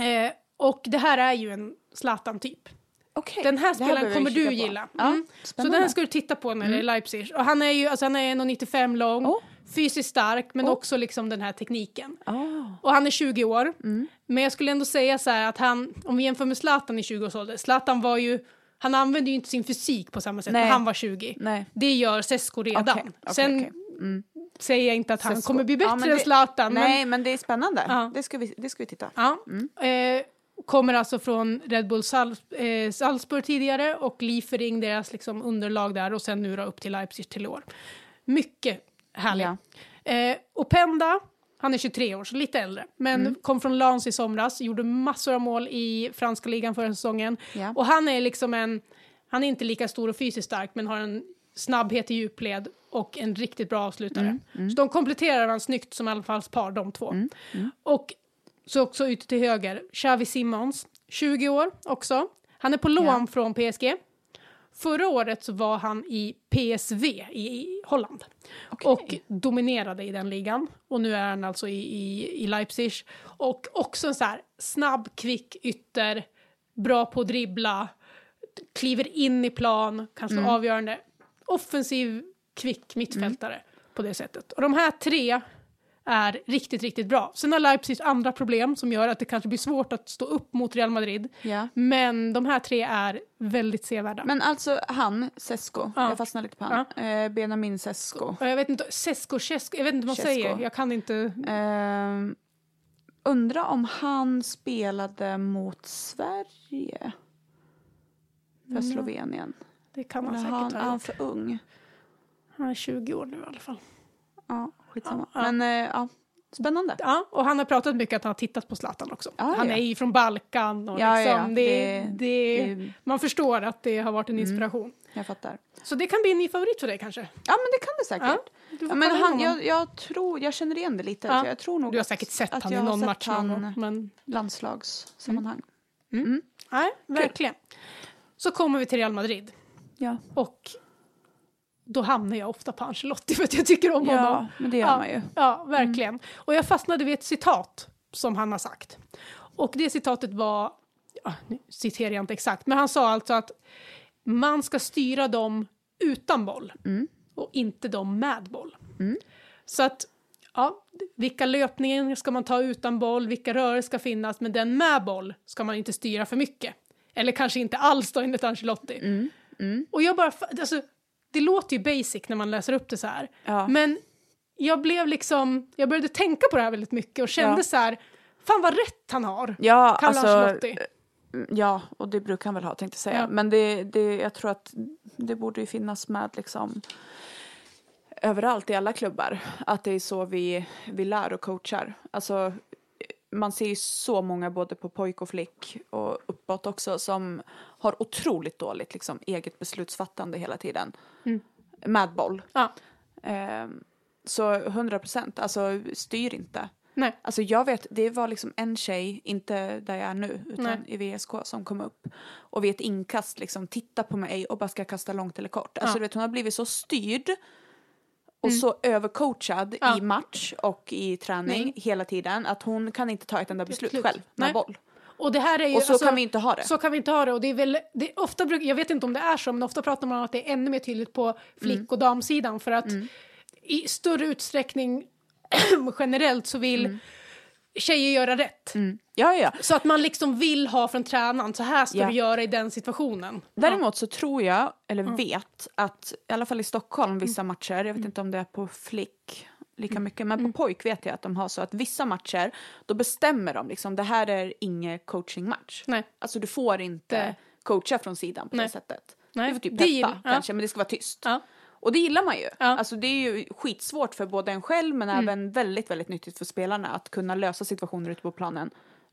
Eh, och det här är ju en Zlatan-typ. Okej. Den här spelaren kommer du på. gilla. Ja, Mm. Så den här ska du titta på när det är Leipzig. Och han är ju alltså han är 1,95 lång, Oh. fysiskt stark men Oh. också liksom den här tekniken. Ah. Och han är 20 år. Mm. Men jag skulle ändå säga så att han, om vi jämför med Zlatan i 20-årsåldern, Zlatan var ju, han använde ju inte sin fysik på samma sätt Nej. när han var 20. Nej. Det gör Sesko redan. Okej, okej, Sen. Mm. Säger jag inte att han kommer bli Ja, bättre än det- Zlatan. men- Nej men det är spännande. Ja. Det, ska vi, det ska vi titta. Ja. Mm. Eh, kommer alltså från Red Bull Sal eh, Salzburg tidigare och Liefering, deras liksom underlag där och sen nu då upp till Leipzig till år. Mycket härlig. Ja. Eh, och Penda, han är 23 år, så lite äldre, men Mm. kom från Lens i somras, gjorde massor av mål i franska ligan förra säsongen. Ja. Och han är liksom en, han är inte lika stor och fysiskt stark, men har en snabbhet i djupled och en riktigt bra avslutare. Mm, Så de kompletterar varandra snyggt som anfallspar, de två. Mm, Och så också ute till höger, Xavi Simons, 20 år också. Han är på lån Ja. från PSG. Förra året så var han i PSV i, Holland Okej. och dominerade i den ligan. Och nu är han alltså i, i, i Leipzig. Och också en så här snabb, kvick ytter, bra på att dribbla, kliver in i plan, kan slå avgörande. Offensiv, kvick mittfältare på det sättet. Och de här tre är riktigt, riktigt bra. Sen har Leipzig andra problem som gör att det kanske blir svårt att stå upp mot Real Madrid. Ja. Men de här tre är väldigt sevärda. Men alltså han, Sesko, Ja. jag fastnar lite på han. Eh, Benjamin Sesko. Jag vet inte, Sesko, Cesko, jag vet inte vad man Cesko. säger. Jag kan inte. Ehm, undrar om han spelade mot Sverige? För Mm. Slovenien. Det kan man Eller säkert han, ha är han gjort. för ung? Han är 20 år nu i alla fall. Ja, skitsamma. Ja, ja. Men eh, ja. Spännande. Ja, och han har pratat mycket att han har tittat på Zlatan också. Ja, han ja. är ju från Balkan och Ja, liksom, det, det- det, det- man förstår att det har varit en inspiration. Jag fattar. Så det kan bli en ny favorit för dig kanske? Ja men det kan det säkert. Ja, men han, jag, jag tror, jag känner igen det lite. Ja. Jag tror nog Du har säkert sett att han i någon match någon han gång. Men landslagssammanhang. nej, verkligen. Så kommer vi till Real Madrid. Ja. Och då hamnar jag ofta på Ancelotti för att jag tycker om ja, honom. men det gör ja, man ju. Ja, verkligen. Och jag fastnade vid ett citat som han har sagt. Och det citatet var, ja, nu citerar jag inte exakt, men han sa alltså att man ska styra dem utan boll och inte dem med boll. Så att, ja, vilka löpningar ska man ta utan boll, vilka rörelser ska finnas, men den med boll ska man inte styra för mycket. Eller kanske inte alls då enligt Ancelotti. Och jag bara, alltså, det låter ju basic när man läser upp det så här. Ja. Men jag blev liksom, jag började tänka på det här väldigt mycket och kände Ja. så här, fan vad rätt han har. Ja, Carlo alltså, Ancelotti. ja, och det brukar han väl ha tänkte säga. Ja. Men det, det, jag tror att det borde ju finnas med liksom överallt i alla klubbar. Att det är så vi, vi lär och coachar. Alltså, man ser ju så många både på pojk och flick och uppåt också som har otroligt dåligt liksom, eget beslutsfattande hela tiden. Med boll. Ja, Ehm, så 100 procent, alltså styr inte. nej, Alltså jag vet, det var liksom en tjej, inte där jag är nu, utan Nej. i VSK som kom upp och vid ett inkast liksom titta på mig och bara ska kasta långt eller kort. Alltså Ja. du vet, hon har blivit så styrd och så övercoachad Ja. i match och i träning Nej. hela tiden att hon kan inte ta ett enda beslut Beslut. själv med Nej. boll. Och det här är ju... Och så alltså, kan vi inte ha det. Så kan vi inte ha det. Och det är väl, det är ofta jag vet inte om det är så, men ofta pratar man om att det är ännu mer tydligt på flick Mm. och damsidan. För att i större utsträckning generellt så vill tjejer göra rätt. Ja, ja. Så att man liksom vill ha från tränaren, så här ska Ja. du göra i den situationen. Däremot så tror jag, eller Mm. vet, att i alla fall i Stockholm vissa matcher, jag vet inte om det är på flick lika Mm. mycket, men på pojk vet jag att de har så att vissa matcher, då bestämmer de liksom, det här är ingen coachingmatch. Nej. Alltså du får inte Det- coacha från sidan på Nej. det sättet. Nej, Du får typ det peppa ja. kanske, men det ska vara tyst. Ja. Och det gillar man ju. Ja. Alltså det är ju skitsvårt för både en själv men Mm. även väldigt, väldigt nyttigt för spelarna att kunna lösa situationer ute på planen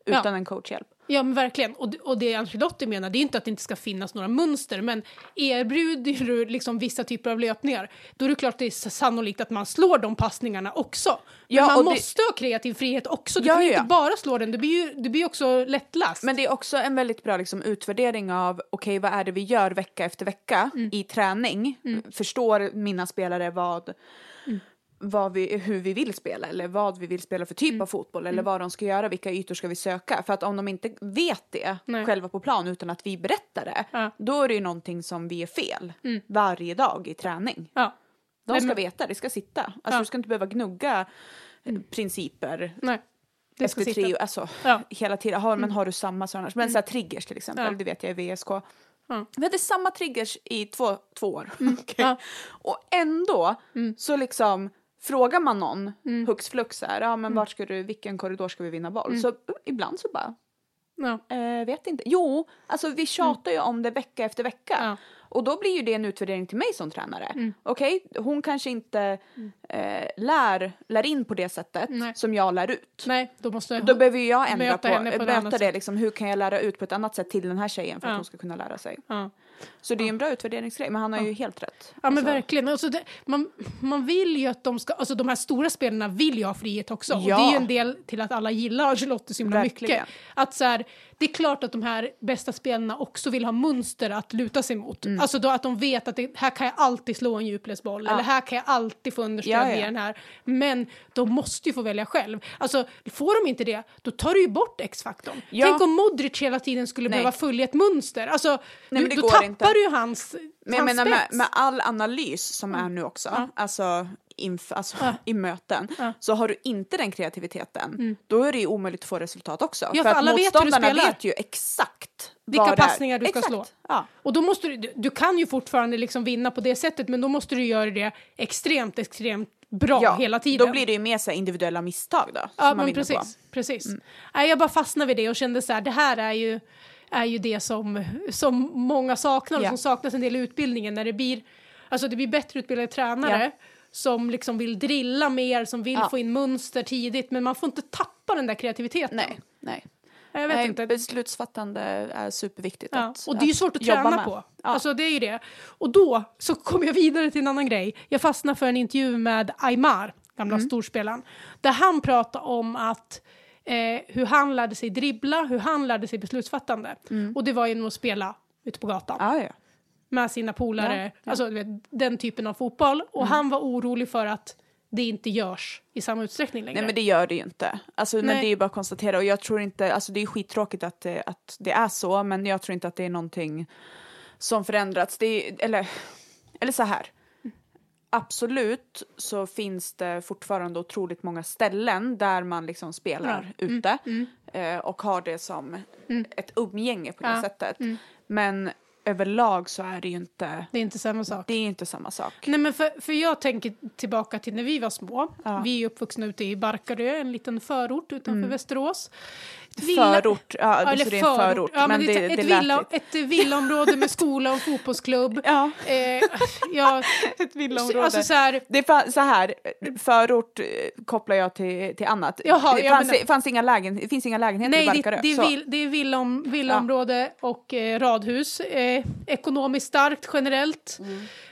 utan en coachhjälp. Ja men verkligen. Och, och det Ancelotti menar det är inte att det inte ska finnas några mönster men erbjuder du liksom vissa typer av löpningar då är det klart det är sannolikt att man slår de passningarna också. Men Ja, man och det- måste ha kreativ frihet också. Du Ja, kan ju ja, inte ja. bara slå den, du blir ju, du blir också lättläst. Men det är också en väldigt bra liksom, utvärdering av okej vad är det vi gör vecka efter vecka Mm. i träning. Förstår mina spelare vad, Mm. Vad vi, hur vi vill spela eller vad vi vill spela för typ Mm. av fotboll eller vad de ska göra, vilka ytor ska vi söka. För att om de inte vet det Nej. själva på plan utan att vi berättar det, Ja. Mm. då är det ju någonting som vi är fel varje dag i träning. ja. De Nej, ska men- veta, det ska sitta. Alltså Ja. Mm. du ska inte behöva gnugga eh, principer Nej. Det ska efter tre, alltså. Mm. hela tiden. Har, men har du samma sådana, men så här triggers till exempel, det vet jag i VSK. Ja. Vi hade samma triggers i två, två år. Mm. Ja. Och ändå så liksom frågar man någon Mm. hux flux så här, ja men vart ska du, vilken korridor ska vi vinna boll? Mm. Så ibland så bara, Ja. eh, vet inte. Jo, alltså vi tjatar ju om det vecka efter vecka. Mm. Ja. Och då blir ju det en utvärdering till mig som tränare. Mm. Okej, hon kanske inte eh, lär, lär in på det sättet Nej. som jag lär ut. Nej, då måste Då behöver jag ändra Möta på, på möta det liksom, hur kan jag lära ut på ett annat sätt till den här tjejen för att Ja. hon ska kunna lära sig. Ja. Så det är en bra utvärderingsgrej, men han har ju helt rätt. Ja men Alltså, verkligen. Alltså det, man, man vill ju att de ska, alltså de här stora spelarna vill ju ha frihet också. Och Ja. det är ju en del till att alla gillar Ancelotti så himla Verkligen. mycket. Att så här, det är klart att de här bästa spelarna också vill ha mönster att luta sig mot. Mm. Alltså då att de vet att det, här kan jag alltid slå en djupledsboll eller här kan jag alltid få understöd Ja, ja. via den här. Men de måste ju få välja själv. Alltså får de inte det, då tar du ju bort X-faktorn. Ja. Tänk om Modric hela tiden skulle Nej. behöva följa ett mönster. Alltså, men du, då tappar inte. du ju hans, Men jag menar med, med all analys som Mm. är nu också, alltså, inf, alltså i möten, Ja. Mm. så har du inte den kreativiteten, då är det ju omöjligt att få resultat också. för för att alla vet hur du spelar. vet ju exakt Vilka passningar du ska exakt. slå. Ja. Och då måste du, du- kan ju fortfarande liksom vinna på det sättet men då måste du göra det extremt, extremt bra Ja, hela tiden. Då blir det ju mer så individuella misstag då. ja, men precis. På. precis. Nej, jag bara fastnade vid det och kände så här, det här är ju, är ju det som, som många saknar och Ja. som saknas en del i utbildningen när det blir, alltså det blir bättre utbildade tränare som liksom vill drilla mer, som vill Ja. få in mönster tidigt, men man får inte tappa den där kreativiteten. Nej, nej. Jag vet nej inte. Beslutsfattande är superviktigt. Ja, att, och det är ju svårt att träna med. på. Ja. Alltså det är ju det. Och då så kom jag vidare till en annan grej. Jag fastnade för en intervju med Aymar, gamla Mm. storspelaren, där han pratade om att eh, hur han lärde sig dribbla, hur han lärde sig beslutsfattande. Och det var genom att spela ute på gatan Mm. Ja, ja. Med sina polare, Ja, ja. alltså vet, den typen av fotboll. Och han var orolig för att det inte görs i samma utsträckning längre. Nej men det gör det ju inte. Alltså, men det är ju bara att konstatera och jag tror inte, alltså det är skittråkigt att det, att det är så men jag tror inte att det är någonting som förändrats. Det är, eller, eller så här. Absolut så finns det fortfarande otroligt många ställen där man liksom spelar Ja. Mm, ute eh, och har det som ett umgänge på det sättet. Men överlag så är det ju inte, det är inte samma sak. det är inte samma sak. Nej men för, för jag tänker tillbaka till när vi var små. Ja. Vi är uppvuxna ute i Barkarö, en liten förort utanför Mm. Västerås. Förort, ja, Ja, så det är en förort. Ja, men, det, det, det ett, lät villa, ett villaområde med skola och fotbollsklubb. Ja, Eh, ja, ett villaområde. alltså så här, Det fanns så här, förort eh, kopplar jag till, till annat. Jaha, det fanns, men- det fanns inga lägen, det finns inga lägenheter i nej, det, Barkarö. det, är så. vill, det är villaom, villaområde och eh, radhus. Eh, ekonomiskt starkt generellt.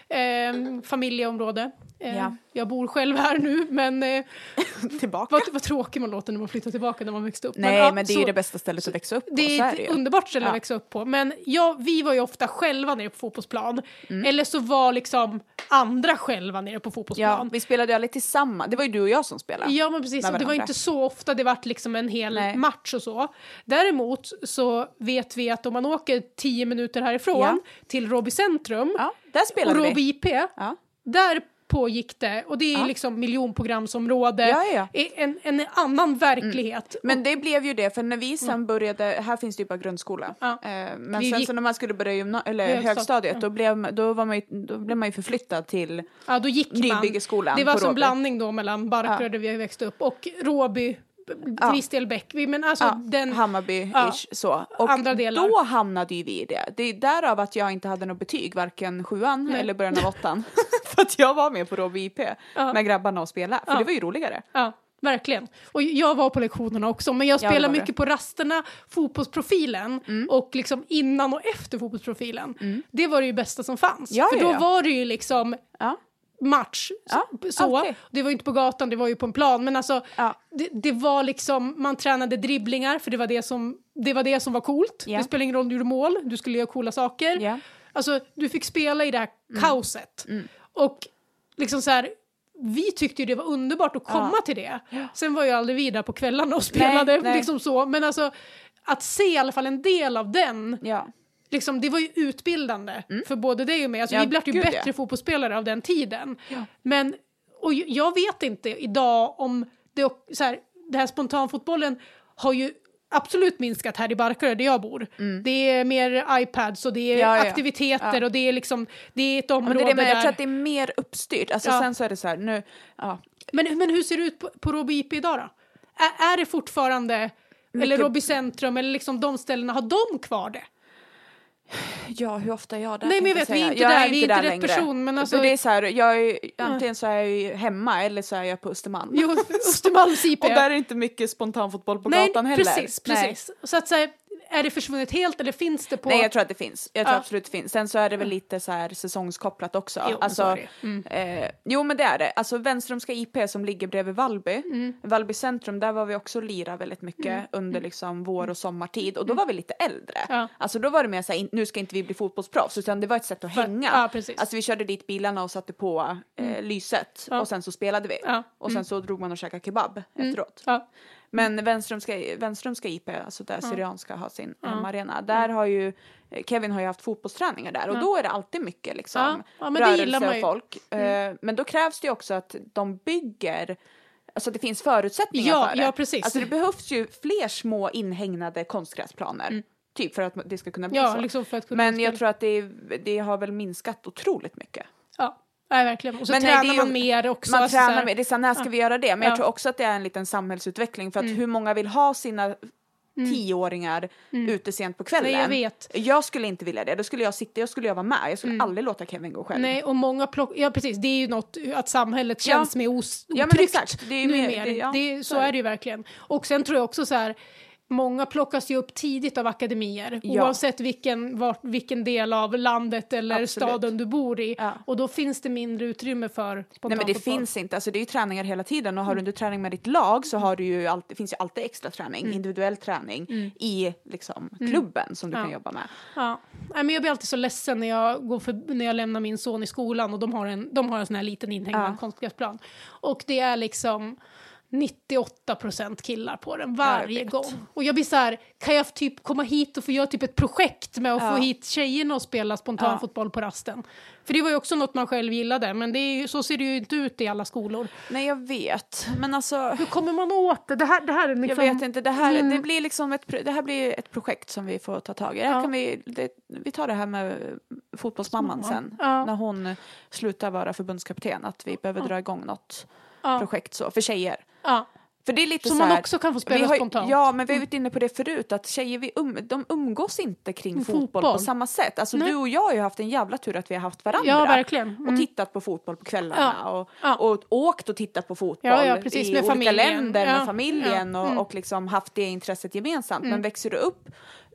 Eh, familjeområde. Eh, Ja. Jag bor själv här nu, men eh, Tillbaka. vad, vad tråkig man låter när man flyttar tillbaka när man växte upp. Nej, ja, men det är så- ju det bästa stället att växa upp på. Det är det ett underbart ställe Ja. att växa upp på. Men ja, vi var ju ofta själva nere på fotbollsplan. Mm. Eller så var liksom andra själva nere på Ja, fotbollsplan. vi spelade ju aldrig tillsammans. Det var ju du och jag som spelade. Ja men precis, det var inte så ofta det vart liksom en hel Nej. match och så. Däremot så vet vi att om man åker 10 minuter härifrån Ja. till Råby centrum Ja, där och vi. IP, Ja. där pågick det och det är Ja. liksom miljonprogramsområde, Ja, ja. En, en annan verklighet. Men det blev ju det, för när vi sen började, här finns det ju bara grundskola. Ja. Eh, men Vi sen gick- så när man skulle börja gymna- eller Högstad- högstadiet, då blev, då, var man ju, då blev man ju förflyttad till Ja, då gick man. Nybyggeskolan Det var som blandning då mellan Barkarö Ja. där vi växte upp och Råby, till Ja. viss del Bäckby. Men alltså Ja, den... Hammarby-ish Ja. så. Och Andra delar. då hamnade ju vi i det. Det är därav att jag inte hade något betyg, varken sjuan Nej. eller början av åttan. För att jag var med på Råby IP Ja. med grabbarna och spela, för Ja. det var ju roligare. Ja, verkligen. Och jag var på lektionerna också, men jag Ja, var det. mycket på rasterna, fotbollsprofilen Mm. och liksom innan och efter fotbollsprofilen. Det var det ju bästa som fanns. Ja, För ja, då ja. var det ju liksom Ja. Match. Ja, så. alltid. Det var ju inte på gatan, det var ju på en plan. Men alltså, Ja. det, det var liksom, man tränade dribblingar för det var det som, det var, det som var coolt. Ja. Det spelar ingen roll om du gjorde mål, du skulle göra coola saker. Ja. Alltså, du fick spela i det här Mm. kaoset. Och liksom så här, vi tyckte ju det var underbart att komma Ja. till det. Sen var ju aldrig vi där på kvällarna och spelade, Nej, nej. liksom så. Men alltså, att se i alla fall en del av den, Ja. Liksom, det var ju utbildande för både dig och mig. Alltså, Ja, vi blev ju bättre ja. fotbollsspelare av den tiden. Ja. Men, och jag vet inte idag om det, så här, det här spontanfotbollen har ju absolut minskat här i Barkarö där jag bor. Det är mer iPads och det är Mm. Ja, aktiviteter och det är liksom, det är ett område men det är det, men jag där. tror att det är mer uppstyrt. Alltså. Sen så är det så här, nu. Men, men hur ser det ut på, på Råby IP idag då? Är, är det fortfarande, eller Mycket- Råby centrum, eller liksom de ställena, har de kvar det? Ja, hur ofta är jag där? Nej, men jag vet, vi är inte Jag där, vi är inte rätt längre. person, men alltså- det är så här, jag är, antingen så är jag ju hemma eller så är jag på Östermalm. Jo, Östermalms IP. Och där är det inte mycket spontanfotboll på Nej, gatan heller. precis, Nej. precis. Så att säga, är det försvunnit helt eller finns det på... Nej, jag tror att det finns. Jag tror Ja. absolut det finns. Sen så är det väl lite så här säsongskopplat också. Jo, alltså. Mm. eh, jo, men det är det. Alltså Vänströmska IP som ligger bredvid Vallby, Mm. Vallby centrum, där var vi också lira väldigt mycket under liksom vår och sommartid. Och då var vi lite äldre. Mm. Ja. Alltså då var det mer så här, nu ska inte vi bli fotbollsproffs, utan det var ett sätt att hänga. ja, precis. Alltså vi körde dit bilarna och satte på eh, lyset och sen så spelade vi. Och sen så drog man och käkade kebab efteråt. Men Vänströmska, Vänströmska IP, alltså där Syrianska har sin hemmaarena, där har ju Kevin har ju haft fotbollsträningar där och då är det alltid mycket liksom Ja, ja, rörelse och folk. Eh, Men då krävs det ju också att de bygger Alltså det finns förutsättningar Ja, för det. ja, precis. Alltså det behövs ju fler små inhägnade konstgräsplaner. Typ för att det ska kunna bli Ja, så. liksom Men jag tror att det, det har väl minskat otroligt mycket. Ja, nej, verkligen. Och så Men nej, tränar är ju- man mer också. Man alltså här- tränar med, det är så här, när ska vi göra det? Men Ja. Mm. jag tror också att det är en liten samhällsutveckling för att hur många vill ha sina tioåringar ute sent på kvällen. Mm. Nej, jag vet. Jag skulle inte vilja det. Då skulle jag sitta, jag skulle jag vara med. Jag skulle aldrig låta Kevin gå själv. Mm. Nej, och många plock... Ja, precis. Det är ju något att samhället Ja. känns mer os... Ja, men otryggt exakt. Det är ju mer- mer. det- ja, det, så så är är det ju verkligen. Och sen tror jag också så här, många plockas ju upp tidigt av akademier, Ja. oavsett vilken, vart, vilken del av landet eller Absolut. staden du bor i. Ja. Och då finns det mindre utrymme för Nej men det finns inte, alltså det är ju träningar hela tiden och har Mm. du inte träning med ditt lag så har du ju alltid, finns ju alltid extra träning, individuell träning i liksom klubben som du kan Mm. Ja. jobba med. Ja. Nej, men jag blir alltid så ledsen när jag, går för, när jag lämnar min son i skolan och de har en, de har en sån här liten inhägnad konstgräsplan. Och det är liksom 98 procent killar på den varje gång. Och jag blir så här, kan jag typ komma hit och få göra typ ett projekt med att Ja. få hit tjejerna och spela spontanfotboll på rasten? För det var ju också något man själv gillade, men det är ju, så ser det ju inte ut i alla skolor. Nej jag vet, men alltså Hur kommer man åt det? Det här, det här är jag liksom... vet inte, det här, Mm. det blir liksom ett, det här blir ett projekt som vi får ta tag i. Det Ja. kan vi, det, vi tar det här med fotbollsmamman sen, Ja. när hon slutar vara förbundskapten, att vi behöver dra igång något Ja. projekt så, för tjejer. Ja. För det är lite Som så man här, också kan få spela har, spontant. Ja, men vi har varit inne på det förut, att tjejer vi um, de umgås inte kring fotboll, Fotboll. på samma sätt. Alltså Nej. du och jag har ju haft en jävla tur att vi har haft varandra. Ja, verkligen. Mm. Och tittat på fotboll på kvällarna Ja. och, Ja. och åkt och tittat på fotboll Ja, ja, precis, i med olika familjen. länder med familjen och, Mm. och liksom haft det intresset gemensamt. Men växer du upp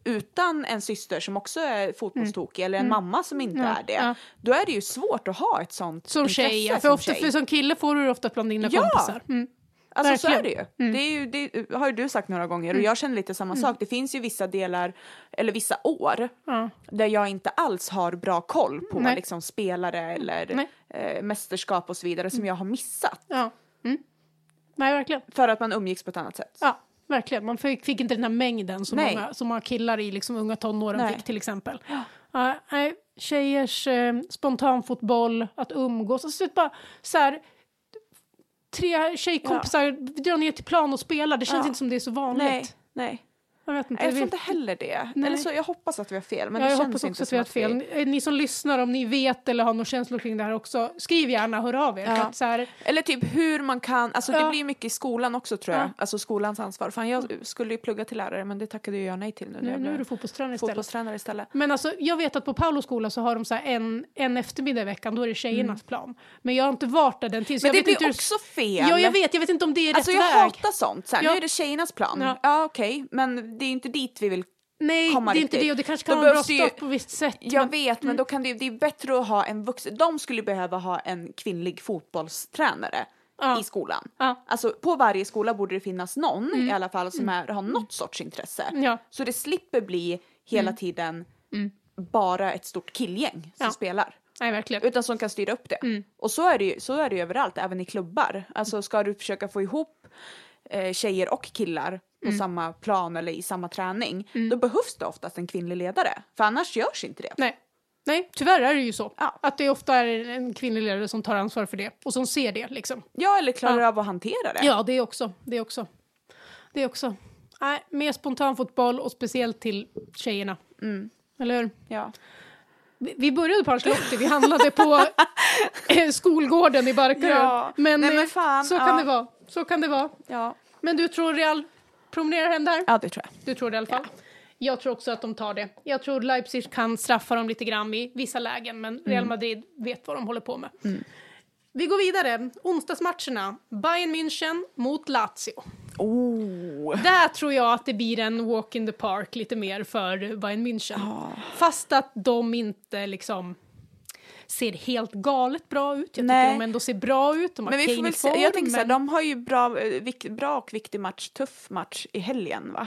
utan en syster som också är fotbollstokig eller en mamma som inte Mm. Ja, är det, ja. då är det ju svårt att ha ett sånt Som intresse tjej, ja. för, som ofta, tjej. för som kille får du ofta bland dina Ja. kompisar. Mm. Alltså så är det Verkligen. Mm. ju. Det, är ju det har ju du sagt några gånger och jag känner lite samma sak. Det finns ju vissa delar, eller vissa år, Ja. där jag inte alls har bra koll på Nej. liksom, spelare eller eh, mästerskap och så vidare som jag har missat. Ja. Mm. Nej, verkligen. För att man umgicks på ett annat sätt. Ja, verkligen. Man fick, fick inte den här mängden som, Nej. många, som många killar i liksom unga tonåren Nej. fick till exempel. Ja, nej, tjejers eh, spontanfotboll, att umgås. Alltså, bara, så här, tre tjejkompisar drar ner till plan och spelar. Det känns Ja. inte som det är så vanligt. Nej, nej. Jag vet inte. Jag tror inte heller det. Nej. Eller så, jag hoppas att vi har fel, men ja, det jag känns hoppas också att vi har fel. Ni som lyssnar, om ni vet eller har några känslor kring det här också, skriv gärna, hör av er. Ja. Så här, Eller typ hur man kan, alltså det Ja. blir mycket i skolan också tror jag. Ja. Alltså skolans ansvar. Fan jag skulle ju plugga till lärare men det tackade jag nej till nu. nu, jag nu är du fotbollstränare istället. fotbollstränare istället. Men alltså, jag vet att på Paulos skola så har de så en, en eftermiddag i veckan, då är det tjejernas plan. Men jag har inte varit där den tiden. Mm. Men jag det blir inte också fel. Ja, jag vet. Jag vet inte om det är Alltså rätt jag väg. hatar sånt. Så här. Nu är det tjejernas plan. Ja. Ja, okej, men det är inte dit vi vill. Nej, komma det är inte det. Och det kanske Då kan vara en bra på visst sätt. Jag men- vet, men då kan det, det är bättre att ha en vuxen. De skulle behöva ha en kvinnlig fotbollstränare Ja. i skolan. Ja. Mm. Alltså på varje skola borde det finnas någon i alla fall som är, har något sorts intresse. Ja. Så det slipper bli hela tiden bara ett stort killgäng som Mm. Spelar. Nej, verkligen. Utan som kan styra upp det. Mm. Och så är det ju så är det överallt, även i klubbar. Alltså ska du försöka få ihop eh, tjejer och killar på Mm. samma plan eller i samma träning, då behövs det oftast en kvinnlig ledare. För annars görs inte det. Nej. Nej, tyvärr är det ju så. Ja. Att det ofta är en kvinnlig ledare som tar ansvar för det och som ser det. Liksom. Ja, eller klarar Ja. av att hantera det. Ja, det är också. Det är också. Det är också. Nej, mer spontanfotboll och speciellt till tjejerna. Mm. Eller hur? Ja. Vi- började på Ancelotti, vi handlade på eh, skolgården i Barkarö. Ja. Men, Nej, men eh, fan, så ja. kan det vara. Så kan det vara. Ja. Men du tror Real promenerar hem där? ja, det tror jag. Du tror det i alla fall. Jag tror också att de tar det. Jag tror Leipzig kan straffa dem lite grann i vissa lägen, men Mm. Real Madrid vet vad de håller på med. Vi går vidare. Onsdagsmatcherna. Bayern München mot Lazio. Oh. Där tror jag att det blir en walk in the park lite mer för Bayern München. Fast att de inte liksom ser helt galet bra ut. Jag Nej. tycker de ändå ser bra ut. De har Men vi får väl se. Jag tänker så här, de har ju bra, eh, vik, bra och viktig match, tuff match i helgen va?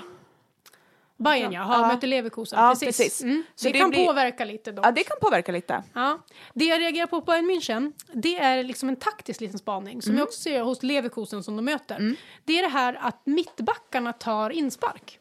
Bayern ja, har Ja. möter Leverkusen. Ja, precis. precis. Mm. Så det, det kan blir- påverka lite dock. Ja, det kan påverka lite. Ja. Det jag reagerar på på Bayern München, det är liksom en taktisk liten spaning som Mm. jag också ser hos Leverkusen som de möter. Det är det här att mittbackarna tar inspark.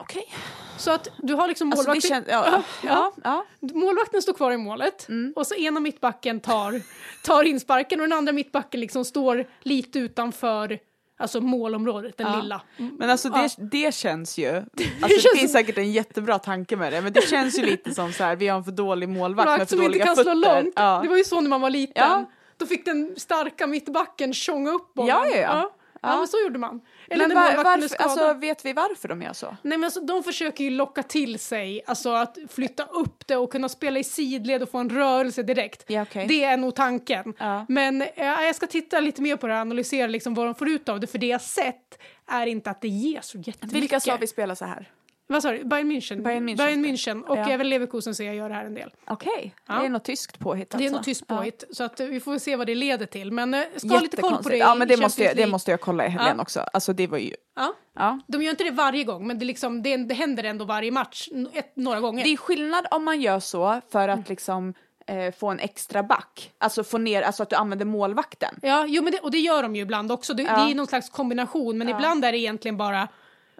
Okej. Så att du har liksom Alltså det målvakten, känns, ja, ja, ja. målvakten står kvar i målet Mm. och så ena mittbacken tar, tar insparken och den andra mittbacken liksom står lite utanför alltså målområdet, den Ja. lilla. Men alltså det, Ja. det känns ju, alltså det, känns finns som- säkert en jättebra tanke med det, men det känns ju lite som så här, vi har en för dålig målvakt med Målvakt för som inte dåliga kan fötter. slå långt. Ja. Det var ju så när man var liten. Ja. Då fick den starka mittbacken tjonga upp bollen. Ja, ja, ja. Men så gjorde man. Eller Men var, varför, alltså, vet vi varför de gör så? Nej men alltså, de försöker ju locka till sig, alltså att flytta upp det och kunna spela i sidled och få en rörelse direkt. Ja, okej. Det är nog tanken. Ja. Men ja, jag ska titta lite mer på det och analysera liksom vad de får ut av det, för det jag sett är inte att det ger så jättemycket. Vilka sa vi spelar så här? Vad sa du? Bayern München? Bayern München. Bayern München. Och Ja. även Leverkusen ser jag gör det här en del. Okej, Ja. det är något tyskt påhitt Det är alltså. något tyst påhitt, så att eh, vi får se vad det leder till. Men eh, ska Ja. ha lite koll på det Ja, men det måste, jag, det måste jag kolla i helgen Ja. också. Alltså det var ju... Ja. Ja. De gör inte det varje gång, men det, liksom, det, det händer ändå varje match, ett, några gånger. Det är skillnad om man gör så för att liksom eh, få en extra back. Alltså få ner, alltså att du använder målvakten. Ja, jo, men det, och det gör de ju ibland också. Det, Ja. det är någon slags kombination, men ibland är det egentligen bara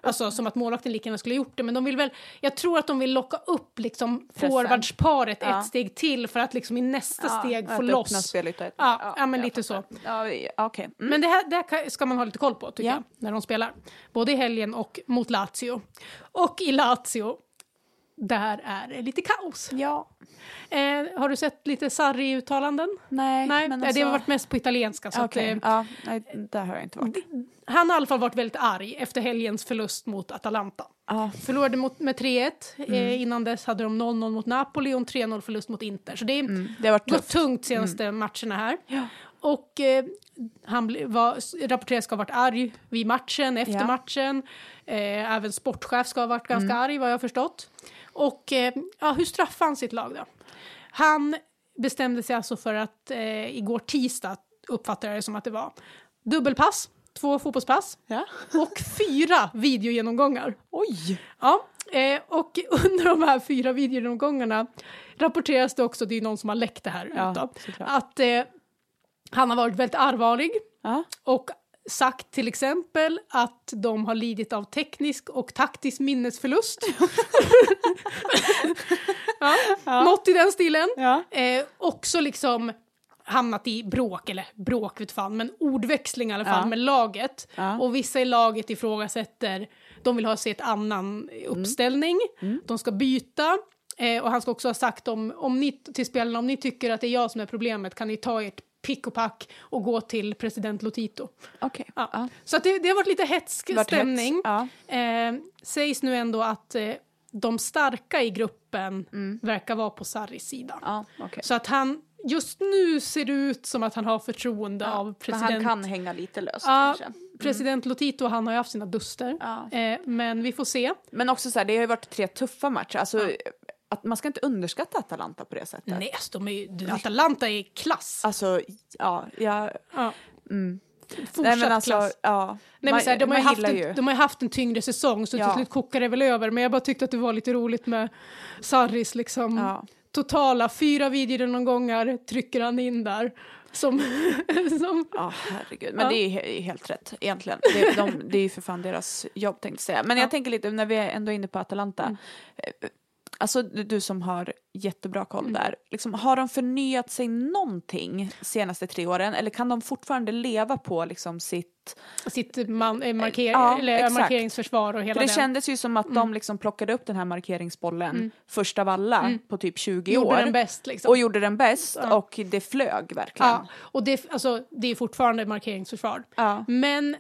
Alltså som att målvakten lika gärna skulle ha gjort det, men de vill väl, jag tror att de vill locka upp liksom forwardsparet Ja. ett steg till för att liksom i nästa steg att få loss. spelytor. Ja, ja, men lite fattar. så. Ja, ja, okej. Mm. Men det här, det här ska man ha lite koll på tycker Ja. jag, när de spelar. Både i helgen och mot Lazio. Och i Lazio, där är det lite kaos. Ja. Eh, har du sett lite Sarri-uttalanden? Nej, Nej, men det alltså... har varit mest på italienska. Så Okej, att, eh, ja, nej, där har jag inte varit. han har i alla fall varit väldigt arg efter helgens förlust mot Atalanta. Ja. Förlorade mot, med 3-1. Mm. Eh, innan dess hade de 0-0 mot Napoli och en 3-0 förlust mot Inter. Så det är Mm, det har varit gått. Mm. tungt senaste matcherna här. Ja. Och eh, han var, rapporteras ska ha varit arg vid matchen, efter Ja. matchen. Eh, även sportchef ska ha varit ganska Mm. arg vad jag har förstått. Och eh, ja, hur straffar han sitt lag då? Han bestämde sig alltså för att eh, igår tisdag, uppfattar jag det som att det var, dubbelpass, två fotbollspass Ja. och fyra videogenomgångar. Oj! Ja, eh, och under de här fyra videogenomgångarna rapporteras det också, det är någon som har läckt det här Ja, såklart. att eh, han har varit väldigt allvarlig Ja. och sagt till exempel att de har lidit av teknisk och taktisk minnesförlust. ja, Något i den stilen. Ja. Eh, också liksom hamnat i bråk, eller bråk vet fan, men ordväxling i alla fall Ja. med laget. Ja. Och vissa i laget ifrågasätter, de vill ha sig ett annan uppställning, de ska byta. Eh, och han ska också ha sagt om, om ni, till spelarna, om ni tycker att det är jag som är problemet kan ni ta ert pick och pack och gå till president Lotito. Okej. Ja. Ja. Så att det, det har varit lite hetsk Vart stämning. hets. Ja. Eh, sägs nu ändå att eh, de starka i gruppen Mm. verkar vara på Sarris sida. Okej. Så att han, just nu ser det ut som att han har förtroende av Men president. han kan hänga lite löst kanske. president Lotito, han har ju haft sina duster. Eh, men vi får se. Men också så här, det har ju varit tre tuffa matcher. Alltså. Att man ska inte underskatta Atalanta på det sättet. Nej, alltså, de är ju, Atalanta är klass. Alltså, ja, jag... Ja. Mm. Fortsatt Nej, men alltså, klass. ja. Nej, men man, så här, de, har ju haft en, ju. de har ju haft en tyngre säsong så Ja. till slut kokar det väl över. Men jag bara tyckte att det var lite roligt med Sarris liksom. Ja. Totala fyra videogenomgångar trycker han in där. Som, som Ja, herregud. Men Ja. det är he- helt rätt egentligen. Det, de, det är ju för fan deras jobb tänkte jag säga. Men Ja. jag tänker lite, när vi är ändå inne på Atalanta. Mm. Eh, Alltså du som har jättebra koll Mm. där. Liksom, har de förnyat sig någonting senaste tre åren? Eller kan de fortfarande leva på liksom sitt... sitt man, eh, marker, Ja, eller, exakt. markeringsförsvar och hela För det den. kändes ju som att Mm. de liksom plockade upp den här markeringsbollen först av alla på typ 20 Gjorde år. den bäst liksom. Och gjorde den bäst Ja. och det flög verkligen. Ja, och det, alltså, det är fortfarande markeringsförsvar. Ja, Men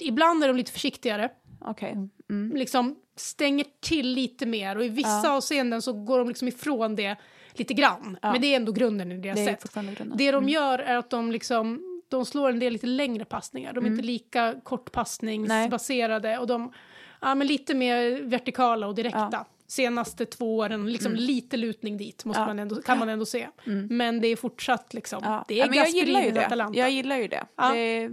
ibland är de lite försiktigare. Okej. Mm. Liksom stänger till lite mer och i vissa Ja. avseenden så går de liksom ifrån det lite grann. Ja. Men det är ändå grunden i deras Det är sätt. Det de gör är att de liksom de slår en del lite längre passningar. De är inte lika kortpassningsbaserade och de ja, men lite mer vertikala och direkta. Ja. Senaste två åren, liksom lite lutning dit måste Ja. man ändå, kan man ändå se. Men det är fortsatt liksom, det är ja, men jag gillar ju det. Atalanta. Jag gillar ju det. Det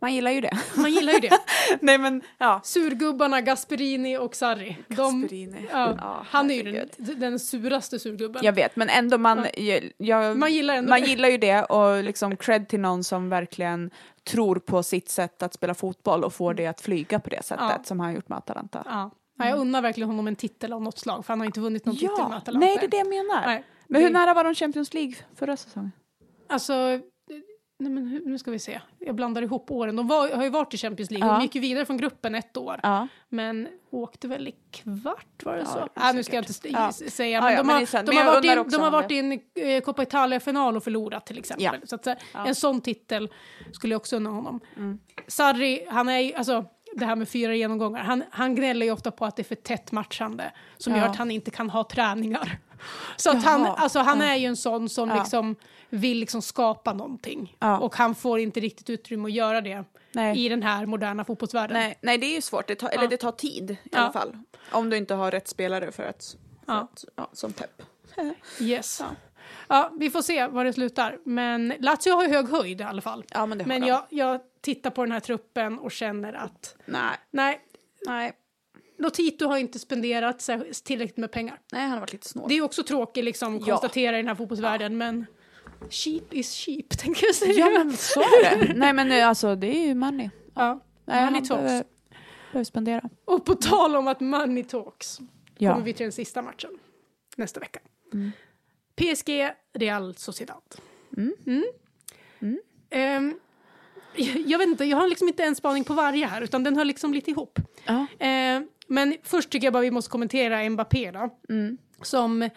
man gillar ju det. Man gillar ju det. Nej men ja. Surgubbarna Gasperini och Sarri. De, Gasperini. ja, Ja, han är ju den, den suraste surgubben. Jag vet men ändå man, jag, jag, Man gillar ändå man det. gillar ju det och liksom cred till någon som verkligen tror på sitt sätt att spela fotboll och får det att flyga på det sättet Ja. som han har gjort med Atalanta. Ja. Ja, jag unnar verkligen honom en titel av något slag för han har inte vunnit någon titel med Ja, Atalanta. nej det är det jag menar. Nej, Men hur det- nära var de Champions League förra säsongen? Alltså, nej men hur- nu ska vi se. jag blandar ihop åren. De var, har ju varit i Champions League. Ja. De gick ju vidare från gruppen ett år. Ja. Men åkte väl i kvart, var det Ja, så? det Nej, nu ska jag inte Ja. säga. Men ja, de, men har, sant. de, Men har varit in, de har varit i en eh, Coppa Italia-final och förlorat till exempel. Så att, Ja. En sån titel skulle jag också unna honom. Mm. Sarri, han är ju, alltså det här med fyra genomgångar, han, han gnäller ju ofta på att det är för tätt matchande som gör att han inte kan ha träningar. Så att han, alltså, han är ju en sån som Ja. liksom vill liksom skapa någonting. Ja. Och han får inte riktigt utrymme att göra det Nej. i den här moderna fotbollsvärlden. Nej, nej, det är ju svårt. Det tar, eller det tar tid i Ja. alla fall. Om du inte har rätt spelare för att... För Ja. att ja, som pepp. Yes. Ja. Ja. vi får se var det slutar. Men Lazio har ju hög höjd i alla fall. Ja, men Men jag, jag tittar på den här truppen och känner att Nej, nej, nej, Lotito har inte spenderat tillräckligt med pengar. nej, han har varit lite snål. Det är också tråkigt liksom Ja. konstatera i den här fotbollsvärlden men cheap is cheap tänker jag säga. Ja, men så är det. nej, men eh, alltså det är ju money. Ja. Nej, Money talks. behöver, behöver spendera. Och på tal om att money talks Ja. kommer vi till den sista matchen nästa vecka. Mm. PSG Real Sociedad. Mm. Mm. Ehm, jag vet inte, jag har liksom inte en spaning på varje här utan den hör liksom lite ihop. Ja. Ehm, men först tycker jag bara vi måste kommentera Mbappé då. Mm. Som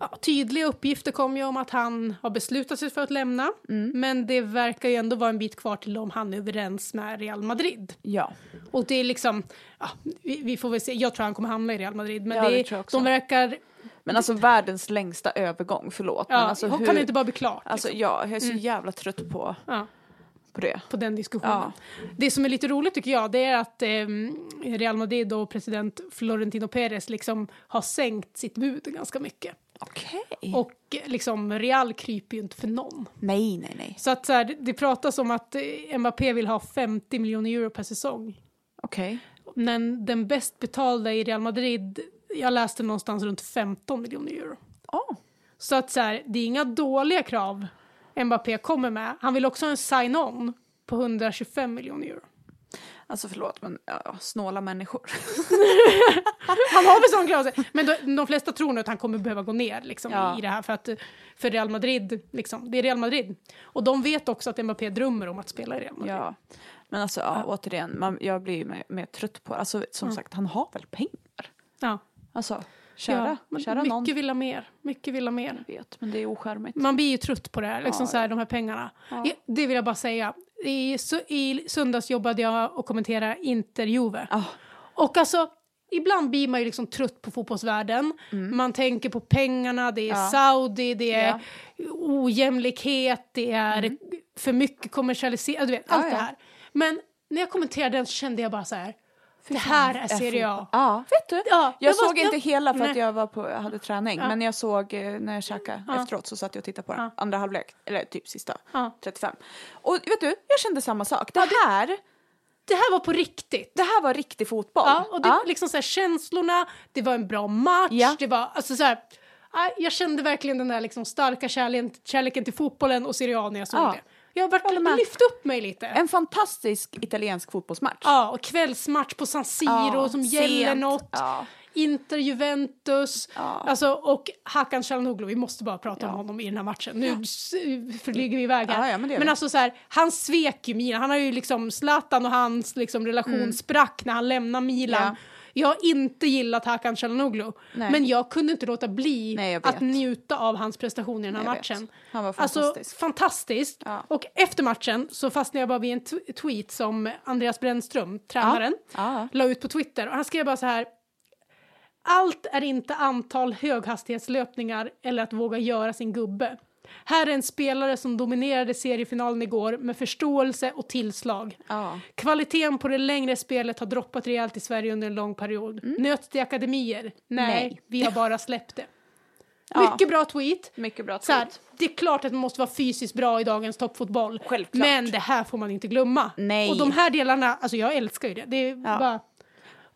ja, tydliga uppgifter kom ju om att han har beslutat sig för att lämna. Mm. Men det verkar ju ändå vara en bit kvar till om han är överens med Real Madrid. ja. Och det är liksom, ja, vi, vi får väl se, jag tror han kommer hamna i Real Madrid. Men Ja, det det de verkar, Men alltså världens längsta övergång, förlåt. ja, men alltså, kan hur, det inte bara bli klart? alltså liksom? ja, jag är så Mm. jävla trött på, ja, på det. på den diskussionen. Ja. Det som är lite roligt tycker jag, det är att eh, Real Madrid och president Florentino Perez liksom har sänkt sitt bud ganska mycket. Okej. Och liksom Real kryper ju inte för någon. Nej, nej, nej. Så att så här, det, det pratas om att eh, Mbappé vill ha 50 miljoner euro per säsong. Okej. Men den bäst betalda i Real Madrid, jag läste någonstans runt 15 miljoner euro. Oh. Så att så här, det är inga dåliga krav Mbappé kommer med. Han vill också ha en sign-on på 125 miljoner euro. Alltså förlåt, men ja, snåla människor. Han har väl sån krav. Men de, de flesta tror nog att han kommer behöva gå ner liksom, Ja. i det här för att för Real Madrid, liksom, det är Real Madrid. Och de vet också att Mbappé drömmer om att spela i Real Madrid. Ja. Men alltså, ja, återigen, man, jag blir ju mer, mer trött på det. Alltså, som sagt, han har väl pengar? Ja. Alltså, kära, Ja, kära mycket någon. vill ha mer. Mycket vill ha mer. Jag vet, men det är ocharmigt. Man blir ju trött på det här, liksom Ja, så här, de här pengarna. Ja. Det vill jag bara säga. I, su- I söndags jobbade jag och kommenterade Inter-Juve. Ah, Och alltså, ibland blir man ju liksom trött på fotbollsvärlden. Man tänker på pengarna, det är Mm. Ja. Saudi, det är Ja. ojämlikhet, det är för mycket kommersialiserat, du vet, allt det här. Men när jag kommenterade den så kände jag bara så här, det här är Serie A. Ja, vet du? Ja, Jag, var- såg inte hela för att jag var på, jag hade träning. Ja. Men jag såg eh, när jag käkade Ja. efteråt så satt jag och tittade på den. Ja. Andra halvlek, eller typ sista. Ja. 35. Och vet du, jag kände samma sak. Det här, Det här var på riktigt. det här var riktig fotboll. Ja, och det, liksom så här, känslorna, det var en bra match, Ja. det var alltså så här, jag kände verkligen den där liksom starka kärleken, kärleken till fotbollen och Serie A när jag såg Ja. det. Jag har varit lyft upp mig lite. En fantastisk italiensk fotbollsmatch. Ja, och kvällsmatch på San Siro Ja, som gäller sent. något. Ja. Inter Juventus. Ja. Alltså, och Hakan Calhanoglu, vi måste bara prata om Ja. honom i den här matchen. Nu s- flyger vi iväg här. Ja, ja, men men alltså så här, han svek ju Milan. Han har ju liksom, Zlatan och hans liksom, relation sprack när han lämnade Milan. Ja. Jag har inte gillat Hakan Calhanoglu, Nej. men jag kunde inte låta bli Nej, att njuta av hans prestation i den här vet. matchen. Han var Alltså fantastisk. fantastiskt. Ja. Och efter matchen så fastnade jag bara vid en tweet som Andreas Brännström, tränaren, Ja. la ut på Twitter. Och han skrev bara så här. Allt är inte antal höghastighetslöpningar eller att våga göra sin gubbe. Här är en spelare som dominerade seriefinalen igår med förståelse och tillslag. Ja. Kvaliteten på det längre spelet har droppat rejält i Sverige under en lång period. Nöt till akademier? Nej, Nej. vi har bara släppt det. Ja. Mycket bra tweet. Mycket bra Så här, tweet. det är klart att man måste vara fysiskt bra i dagens toppfotboll. Självklart. Men det här får man inte glömma. Nej. Och de här delarna, alltså jag älskar ju det. Det är Ja. bara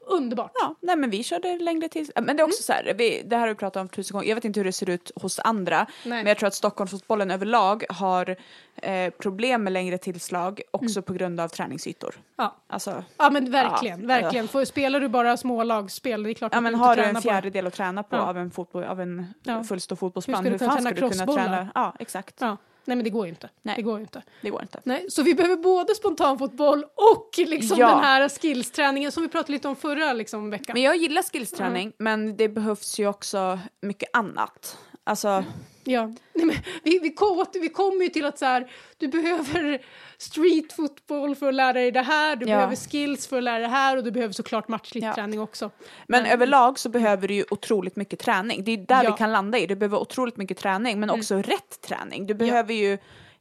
underbart. Ja, nej men vi körde längre till. Men det är också så här, vi, det här har vi pratat om tusen gånger. Jag vet inte hur det ser ut hos andra. Nej. Men jag tror att Stockholmsfotbollen överlag har eh, problem med längre tillslag också på grund av träningsytor. Ja. Alltså, ja men verkligen, Ja. verkligen. För spelar du bara smålagsspel, det är klart ja att men har du en fjärdedel att träna på Ja. av en, fotboll, av en Ja. fullstor Hur fotbollsplan, ska du hur, kunna fan ska du kunna träna? Ja, exakt. Ja. Nej men det går ju inte. Nej. Det går ju inte. Det går inte. Nej, så vi behöver både spontanfotboll och liksom Ja. den här skillsträningen som vi pratade lite om förra liksom, veckan. Men jag gillar skillsträning, men det behövs ju också mycket annat. Alltså, Ja. Nej, men vi, vi, kom, vi kommer ju till att så här, du behöver street football för att lära dig det här, du Ja. behöver skills för att lära dig det här och du behöver såklart matchlig Ja. träning också. men överlag så behöver du ju otroligt mycket träning. Det är där Ja. Mm. vi kan landa i. Du behöver otroligt mycket träning, men också rätt träning. Du behöver ju